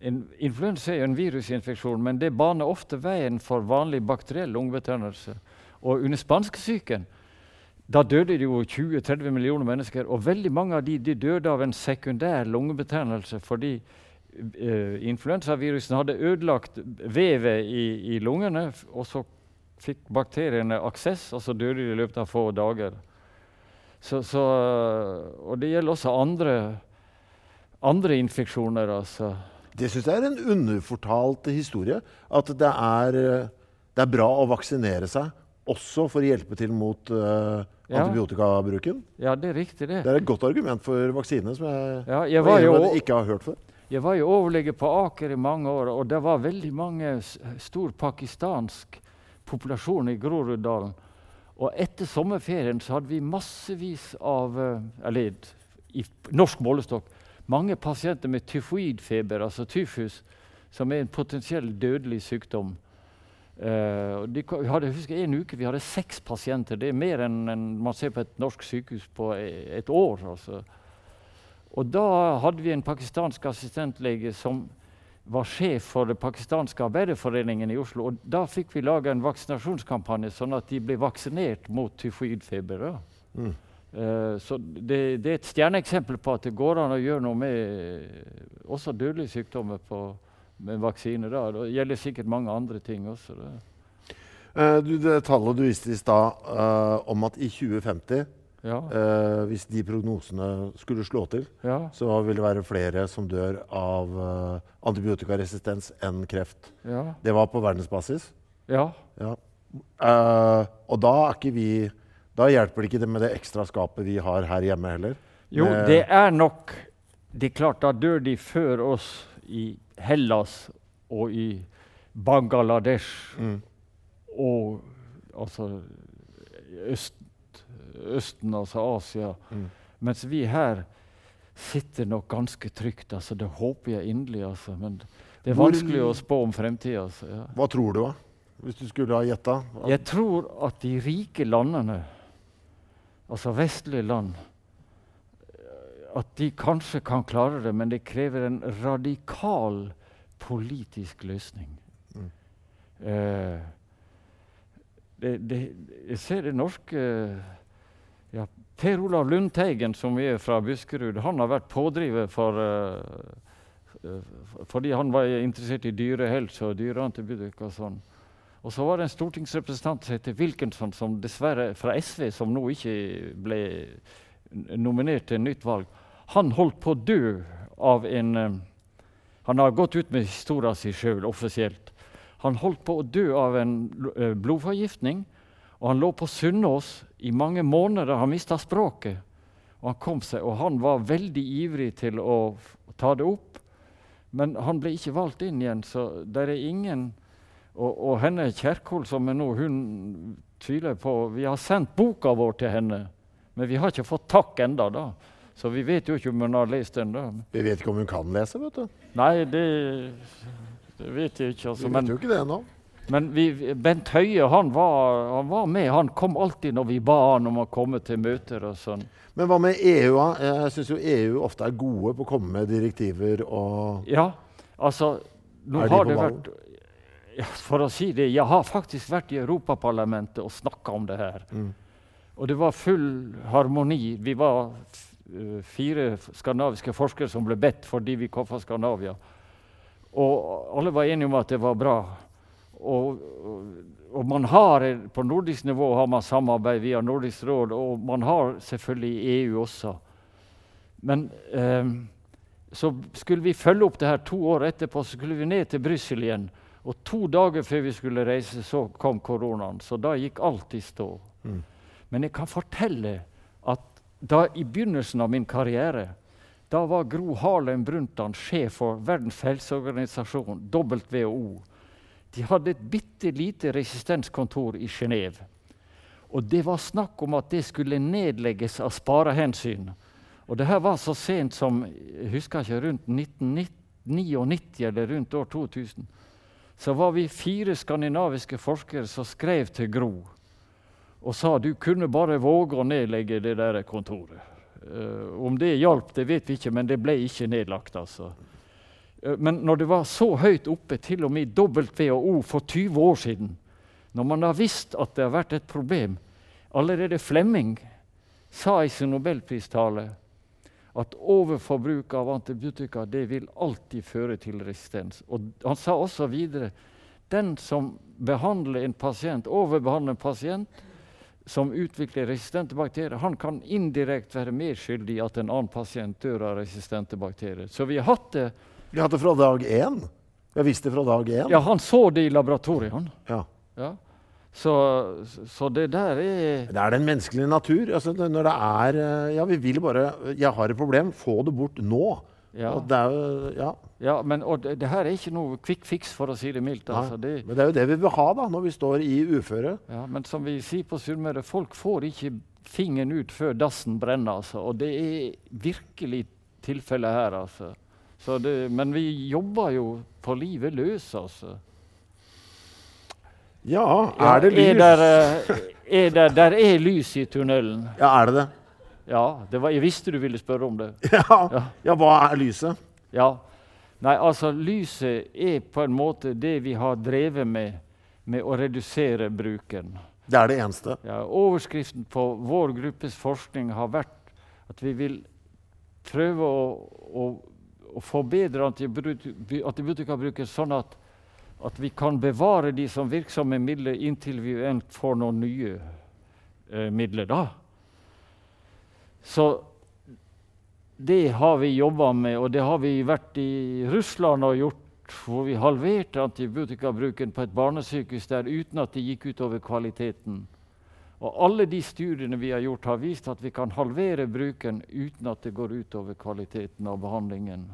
en, influensa er jo en virusinfeksjon, men det baner ofte veien for vanlig bakteriell lungebetennelse. Og under spanskesyken da døde det jo 20-30 millioner mennesker, og veldig mange av de, de døde av en sekundær lungebetennelse fordi uh, influensavirusen hadde ødelagt vevet i, i, lungene, og så fikk bakteriene aksess, og så døde de i løpet av få dager. Så, så, og det gjelder også andre, andre infeksjoner. altså. Det syns jeg er en underfortalt historie. At det er, det er bra å vaksinere seg også for å hjelpe til mot uh, antibiotikabruken. Ja, Det er riktig det. Det er et godt argument for vaksine som jeg, ja, jeg jo, ikke har hørt før. Jeg var jo overlege på Aker i mange år, og det var veldig mange stor pakistansk populasjon i Groruddalen. Og etter sommerferien så hadde vi massevis av eh, Eller i norsk målestokk mange pasienter med tyfoidfeber, altså tyfus, som er en potensiell dødelig sykdom. Uh, de, vi hadde, husker En uke vi hadde seks pasienter. Det er mer enn en man ser på et norsk sykehus på et år. Altså. Og Da hadde vi en pakistansk assistentlege som var sjef for den pakistanske arbeiderforeningen i Oslo. og Da fikk vi laga en vaksinasjonskampanje, sånn at de ble vaksinert mot tyfoidfeber. Mm. Uh, så det, det, er et stjerneeksempel på at det går an å gjøre noe med også dødelige sykdommer på, med vaksine. Da. Det gjelder sikkert mange andre ting også. Uh, du, det tallet du viste i stad uh, om at i 2050 ja. uh, Hvis de prognosene skulle slå til, ja. så vil det være flere som dør av antibiotikaresistens enn kreft. Ja. Det var på verdensbasis. Ja. og da er vi Da hjelper det ikke det med det ekstra skapet vi har her hjemme heller. Jo, det er nok Det er klart, da dør de før oss i Hellas og i Bangladesh mm. og altså øst, Østen, altså Asia. Mm. Mens vi her sitter nok ganske trygt. altså Det håper jeg inderlig. altså, Men det er Hvor, vanskelig å spå om fremtida. Altså, ja. Hva tror du, da? Hvis du skulle ha gjetta? Jeg tror at de rike landene, altså vestlige land, at de kanskje kan klare det, men det krever en radikal politisk løsning. Mm. Eh, det, det, jeg ser det norske ja, Per Olav Lundteigen, som er fra Buskerud, han har vært pådriver for uh, fordi han var interessert i dyrehelse og dyreantibiotika. Og sånn. Og så var det en stortingsrepresentant som heter Wilkinson, som dessverre fra SV, som nå ikke ble nominert til nytt valg. Han holdt på å dø av en uh, han har gått ut med historien sin sjøl offisielt. Han holdt på å dø av en eh, blodforgiftning. Og han lå på Sunnaas i mange måneder. Han mista språket. Og han kom seg, og han var veldig ivrig til å ta det opp. Men han ble ikke valgt inn igjen, så det er ingen Og, og henne Kjerkol, som er nå, hun tviler på Vi har sendt boka vår til henne, men vi har ikke fått takk enda da. Så vi vet jo ikke om hun har lest den. da. Vi vet ikke om hun kan lese, vet du. Nei, det, det vet jeg ikke. Altså. Vi vet jo ikke det ennå. Men vi, Bent Høie han var, han var, med. Han kom alltid når vi ba han om å komme til møter. og sånn. Men hva med EU? da? Jeg syns jo EU ofte er gode på å komme med direktiver og Ja, altså nå de har det vært, ja, For å si det, jeg har faktisk vært i Europaparlamentet og snakka om det her. Mm. Og det var full harmoni. Vi var fire skandinaviske forskere som ble bedt fordi vi kom fra Skandinavia. Og alle var enige om at det var bra. Og, og, man har, på nordisk nivå har man samarbeid via Nordisk råd, og man har selvfølgelig EU også. Men eh, så skulle vi følge opp det her to år etterpå, så skulle vi ned til Brussel igjen. Og to dager før vi skulle reise, så kom koronaen. Så da gikk alt i stå. Mm. Men jeg kan fortelle da i begynnelsen av min karriere da var Gro Harlem Brundtland sjef for Verdens helseorganisasjon, WHO. De hadde et bitte lite resistenskontor i Genéve. Og det var snakk om at det skulle nedlegges av sparehensyn. Og det her var så sent som jeg husker ikke, rundt 1999 eller rundt år 2000. Så var vi fire skandinaviske forskere som skrev til Gro og sa du kunne bare våge å nedlegge det der kontoret. Uh, om det hjalp, det vet vi ikke, men det ble ikke nedlagt. altså. Uh, men når det var så høyt oppe, til og med WHO for 20 år siden, når man har visst at det har vært et problem Allerede Flemming sa i sin nobelpristale at overforbruk av antibiotika det vil alltid føre til resistens. Og han sa også videre den som behandler en pasient, overbehandler en pasient som utvikler resistente bakterier, han kan indirekte være medskyldig i at en annen pasient dør av resistente bakterier. Så vi har hatt det Vi har hatt det fra dag én? Vi har visst det fra dag én? Ja, han så det i laboratoriet. Ja. ja. Så, så, det der er Det er den menneskelige natur. Altså, når det er eh, Ja, vi vil bare Jeg har et problem. Få det bort nå. Ja. Og det er jo Ja. Ja men det, det, her er ikke noe quick fix, for å si det mildt. Altså. Det, men det er jo det vi vil ha da, når vi står i uføre. Ja, Men som vi sier på Sunnmøre, folk får ikke fingeren ut før dassen brenner. Altså. Og det er virkelig tilfellet her. Altså. Det, men vi jobber jo på livet løs, altså. Ja, er det lys? Er der, eh, er der, der, er lys i tunnelen. Ja, er det det? Ja, det var, jeg visste du ville spørre om det. <laughs> Ja, ja. ja hva er lyset? Ja, Nei, altså Lyset er på en måte det vi har drevet med, med å redusere bruken. Det er det eneste? Ja, Overskriften på vår gruppes forskning har vært at vi vil prøve å, å, å forbedre antibiotikabruken sånn at at vi kan bevare de som virksomme midler inntil vi får noen nye eh, midler. da. Så det har vi jobba med, og det har vi vært i Russland og gjort, hvor vi halverte antibiotikabruken på et barnesykehus der uten at det gikk utover kvaliteten. Og alle de studiene vi har gjort, har vist at vi kan halvere bruken uten at det går utover kvaliteten av behandlingen.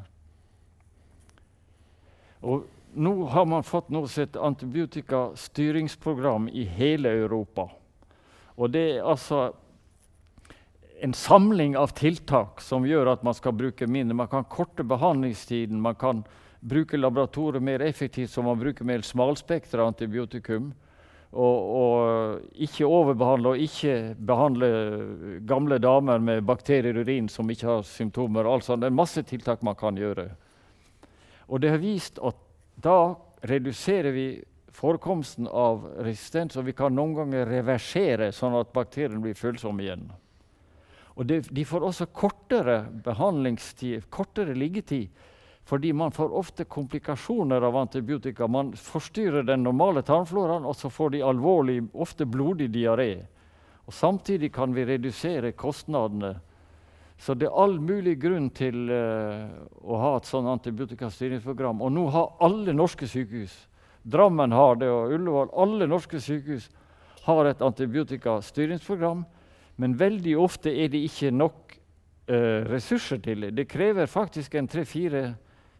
Og nå har man fått som heter antibiotikastyringsprogram i hele Europa. Og det er altså en samling av tiltak som gjør at man skal bruke mindre. Man kan korte behandlingstiden, man kan bruke laboratoriet mer effektivt, så man bruker mer smalspektra antibiotikum. Og, og, ikke overbehandle og ikke behandle gamle damer med bakterier i urin som ikke har symptomer. Altså, det er masse tiltak man kan gjøre. Og det har vist at da reduserer vi forekomsten av resistens, og vi kan noen ganger reversere sånn at bakteriene blir følsomme igjen. Og de, De får også kortere behandlingstid, kortere liggetid, fordi man får ofte komplikasjoner av antibiotika. Man forstyrrer den normale tarmfloraen, og så får de alvorlig, ofte blodig diaré. Og Samtidig kan vi redusere kostnadene så det er all mulig grunn til uh, å ha et sånt antibiotikastyringsprogram. Og nå har alle norske sykehus Drammen har det, og Ullevål Alle norske sykehus har et antibiotikastyringsprogram. Men veldig ofte er det ikke nok uh, ressurser til det. Det krever faktisk en tre-fire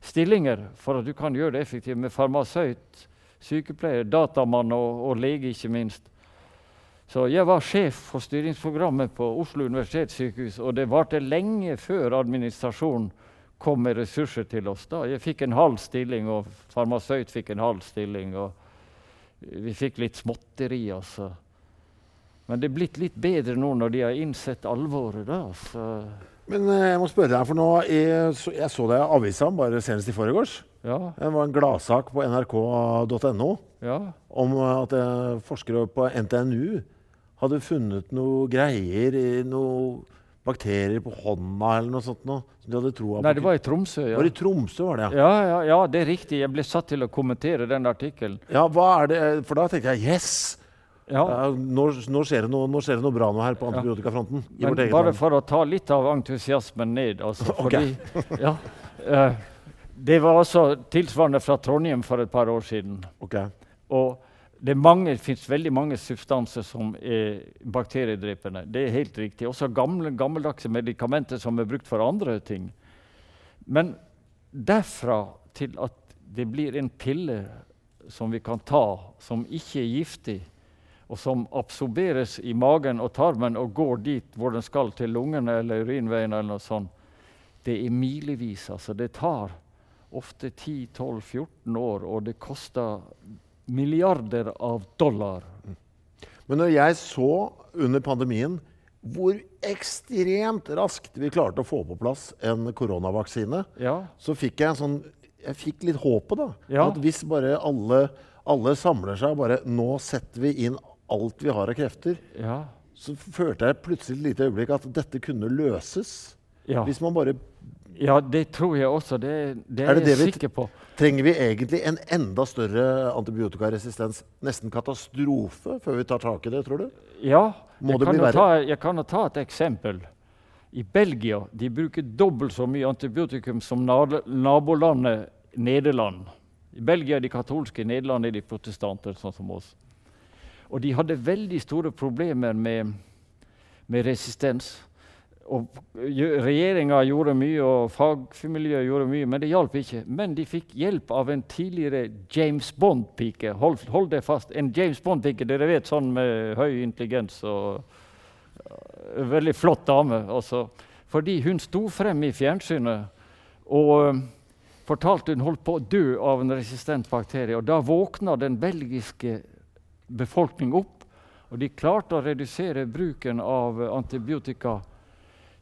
stillinger for at du kan gjøre det effektivt med farmasøyt, sykepleier, datamann og, og lege, ikke minst. Så jeg var sjef for styringsprogrammet på Oslo universitetssykehus, og det varte lenge før administrasjonen kom med ressurser til oss. da. Jeg fikk en halv stilling, og farmasøyt fikk en halv stilling. og Vi fikk litt småtteri, altså. Men det er blitt litt bedre nå når de har innsett alvoret. da. Så. Men eh, jeg må spørre deg, for nå, jeg, så, jeg så deg i avisa bare senest i forgårs. Ja. Det var en gladsak på nrk.no ja. om at forskere på NTNU hadde funnet noe greier i noe bakterier på hånda eller noe sånt? Noe, som de hadde troa på? Nei, det var i Tromsø. ja. Var det i Tromsø, var det? Ja, ja, ja, det er riktig. Jeg ble satt til å kommentere den artikkelen. Ja, hva er det? For da tenkte jeg yes! Ja. Nå, nå, skjer det noe, nå skjer det noe bra nå her på antibiotikafronten. Ja. Men bare land. for å ta litt av entusiasmen ned. Altså, Ok. fordi, ja, eh, det var altså tilsvarende fra Trondheim for et par år siden. Okay. Og det mange, fins veldig mange substanser som er bakteriedrepende. Det er helt riktig. Også gamle, gammeldagse medikamenter som er brukt for andre ting. Men derfra til at det blir en pille som vi kan ta, som ikke er giftig, og som absorberes i magen og tarmen og går dit hvor den skal, til lungene eller urinveiene eller noe sånt, det er milevis. Altså. Det tar ofte 10-12-14 år, og det koster milliarder av dollar. Men når jeg så under pandemien hvor ekstremt raskt vi klarte å få på plass en koronavaksine, Ja, så fikk jeg sånn Jeg fikk litt håpet, da. Ja. At hvis bare alle, alle samler seg og bare Nå setter vi inn alt vi har av krefter. ja, Så følte jeg plutselig et lite øyeblikk at dette kunne løses. ja. Hvis man bare ja det tror jeg også. Det, det Er det jeg det sikker på. Trenger vi egentlig en enda større antibiotikaresistens, nesten katastrofe, før vi tar tak i det, tror du? Ja, jeg kan, ta, jeg kan jo ta et eksempel. I Belgia de bruker dobbelt så mye antibiotikum som nabolandet Nederland. I Belgia er de katolske, i Nederland er de protestanter, sånn som oss. Og de hadde veldig store problemer med, med resistens. Og Regjeringa gjorde mye, og fagmiljøet gjorde mye, men det hjalp ikke. Men de fikk hjelp av en tidligere James Bond-pike. Hold, hold det fast. En James Bond-pike, dere vet, sånn med høy intelligens og Veldig flott dame. Også. Fordi hun sto frem i fjernsynet og øh, fortalte hun holdt på å dø av en resistent bakterie. Og da våkna den belgiske befolkning opp, og de klarte å redusere bruken av antibiotika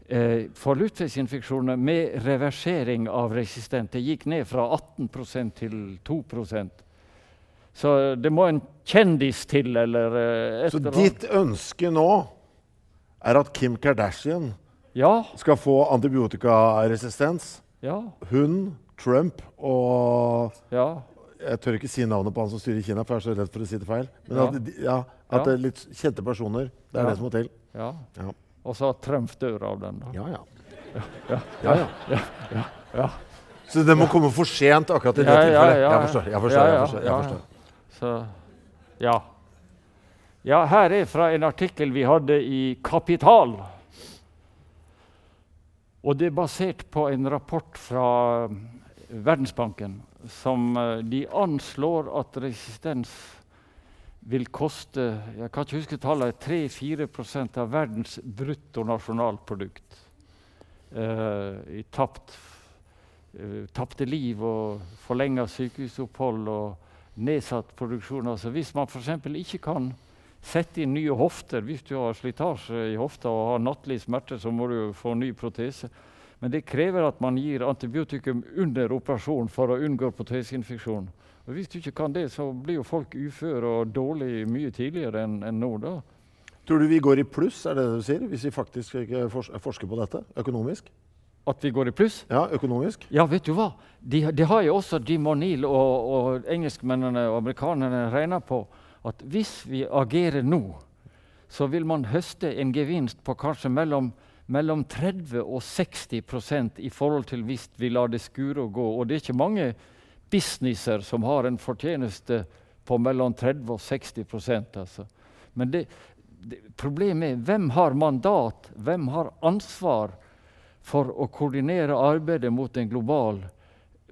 eh, for luftveisinfeksjoner med reversering av resistent. Det gikk ned fra 18% til 2% Så det må en kjendis til, eller eh, et Så ditt ønske nå er at Kim Kardashian Ja, skal få antibiotikaresistens. ja, Hun, Trump og ja. Jeg tør ikke si navnet på han som styrer Kina, for jeg er så redd for å si det feil. Men Ja. at, ja, at det er litt kjente personer. Det er det som må til. ja. Ja. Og så at Trump dør av den. da. Ja, ja. Ja, ja, ja. ja. Så det må komme for sent akkurat i det tilfellet? Jeg forstår. Jeg forstår, jeg forstår, jeg forstår. Så ja. Ja, her er fra en artikkel vi hadde i Kapital. Og det er basert på en rapport fra Verdensbanken som eh, de anslår at resistens vil koste jeg kan ikke huske tallet, 3-4% av verdens bruttonasjonalprodukt eh, i tapt, eh, tapte liv og forlenga sykehusopphold og nedsatt produksjon. Altså hvis man f.eks. ikke kan sette inn nye hofter hvis du har slitasje i hofta og har nattlige smerter, så må du få ny protese. Men det krever at man gir antibiotikum under operasjon for å unngå proteseinfeksjon. Og Hvis du ikke kan det, så blir jo folk uføre og dårlige mye tidligere enn en nå. da. Tror du vi går i pluss, er det det du sier? Hvis vi faktisk ikke forsker på dette økonomisk? At vi går i pluss? Ja, økonomisk? Ja, vet du hva? De, de har jo også Jim O'Neill og, og engelskmennene og amerikanerne regna på at hvis vi agerer nå, så vil man høste en gevinst på kanskje mellom, mellom 30 og 60% i forhold til hvis vi lar det skure og gå. Og det er ikke mange businesser som har en fortjeneste på mellom 30 og 60% altså. Men det, det, problemet er hvem har mandat, hvem har ansvar for å koordinere arbeidet mot en global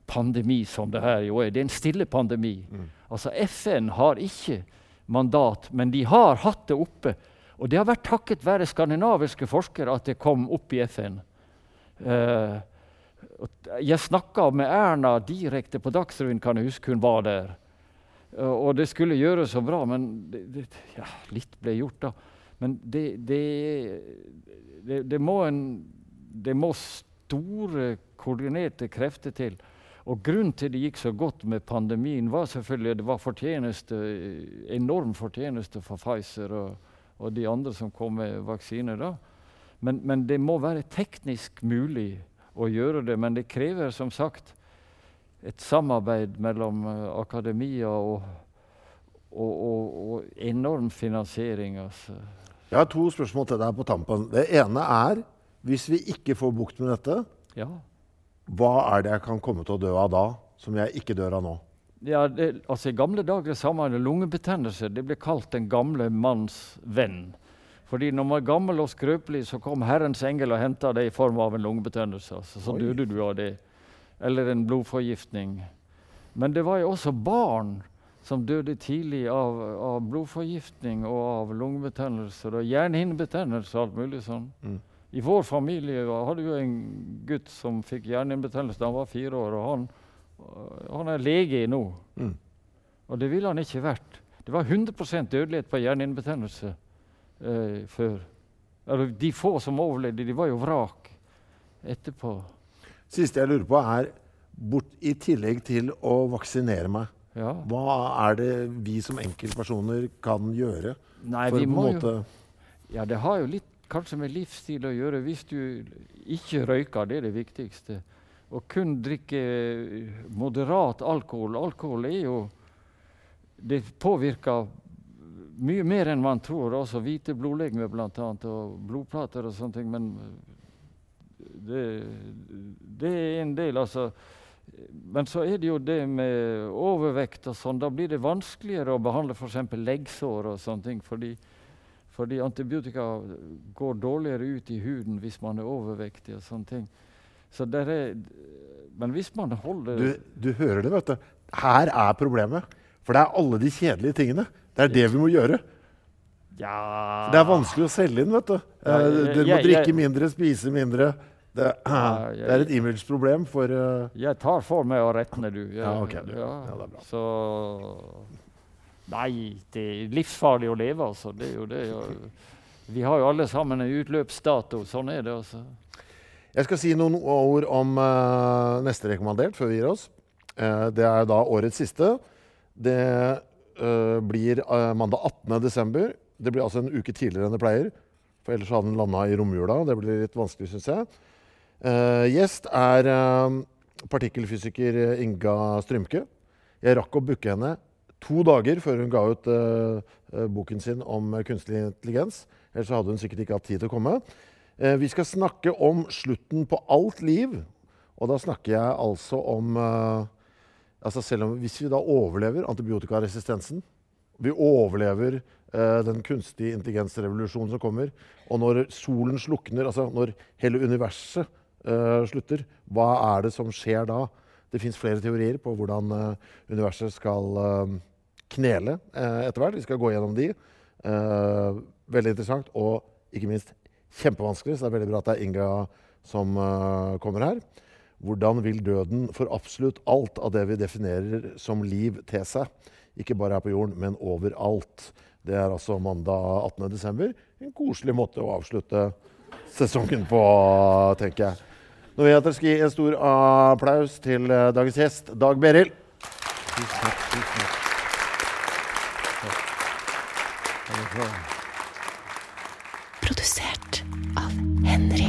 pandemi, som det her jo er. Det er en stille pandemi. Altså FN har ikke mandat, men de har hatt det oppe. Og det har vært takket være skandinaviske forskere at det kom opp i FN. Eh, jeg snakka med Erna direkte på Dagsrevyen, kan jeg huske hun var der. Eh, og det skulle gjøres så bra, men det, det, ja, litt ble gjort, da. Men det, det, må en, må store, koordinerte krefter til. Og Grunnen til det gikk så godt med pandemien, var selvfølgelig det var fortjeneste, enorm fortjeneste for Pfizer og, og de andre som kom med vaksiner. da. Men, men, det må være teknisk mulig å gjøre det. Men det krever som sagt et samarbeid mellom uh, akademia og, og, og, og, enorm finansiering. Altså. Jeg har to spørsmål til deg på tampen. Det ene er hvis vi ikke får bukt med dette, ja. hva er det jeg kan komme til å dø av da, som jeg ikke dør av nå? Ja, det, altså I gamle dager sammen med lungebetennelse det ble kalt den gamle manns venn. Fordi når man var gammel og skrøpelig, så kom Herrens engel og henta det i form av en lungebetennelse. Altså, så døde du av det. Eller en blodforgiftning. Men det var jo også barn som døde tidlig av, av blodforgiftning og av lungebetennelser og hjernehinnebetennelse og alt mulig sånn. Mm. I vår familie hadde vi en gutt som fikk hjernehinnebetennelse da han var fire år. og han, han er lege nå. Mm. Og det ville han ikke vært. Det var 100% dødelighet på hjernehinnebetennelse eh, før. Eller, de få som overlevde, de var jo vrak etterpå. Siste jeg lurer på, er bort, i tillegg til å vaksinere meg, ja. hva er det vi som enkeltpersoner kan gjøre? Nei, for vi må måte jo, Ja, det har jo litt kanskje med livsstil å gjøre. Hvis du ikke røyker, det er det viktigste. Og kun drikke moderat alkohol. Alkohol er jo Det påvirker mye mer enn man tror. Også hvite blodlegemer bl.a. og blodplater og sånne ting. Men det, det, er en del, altså. Men så er det jo det med overvekt og sånn. Da blir det vanskeligere å behandle f.eks. leggsår og sånne ting. fordi fordi antibiotika går dårligere ut i huden hvis man er overvektig. og sånne ting. Så er, men hvis man holder du, du, hører det, vet du. Her er problemet. For det er alle de kjedelige tingene. Det er det vi må gjøre. Ja. Det er vanskelig å selge inn, vet du. Ja, jeg, Dere må drikke mindre, spise mindre. Det, ja, <clears throat> det er et image-problem for uh, Jeg tar for meg å retne, du. Jeg, ja, ok. Du. Ja, det er bra. Så Nei, det er livsfarlig å leve, altså. Det er jo det. Vi har jo alle sammen en utløpsdato. Sånn er det, altså. Jeg skal si noen ord om uh, neste rekommandert før vi gir oss. Uh, det er da årets siste. Det uh, blir mandag 18.12. Det blir altså en uke tidligere enn det pleier. For ellers hadde den landa i romjula. Det blir litt vanskelig, syns jeg. gjest er partikkelfysiker Inga Strymke. Jeg rakk å booke henne to dager før hun ga ut boken sin om kunstig intelligens. Ellers hadde hun sikkert ikke hatt tid til å komme. Uh, vi skal snakke om slutten på alt liv. Og da snakker jeg altså om uh, altså selv om Hvis vi da overlever antibiotikaresistensen, vi overlever den kunstige intelligensrevolusjonen som kommer, og når solen slukner, altså når hele universet slutter, hva er det som skjer da? Det fins flere teorier på hvordan universet skal knele eh, etter hvert. Vi skal gå gjennom de. Eh, veldig interessant og ikke minst kjempevanskelig, så det er veldig bra at det er Inga som eh, kommer her. Hvordan vil døden for absolutt alt av det vi definerer som liv, te seg? Ikke bare her på jorden, men overalt. Det er altså mandag 18.12. En koselig måte å avslutte sesongen på, tenker jeg. Nå vil jeg at dere skal gi en stor applaus til dagens gjest, Dag Beril. Tusen takk. Tusen takk. Produsert Henry.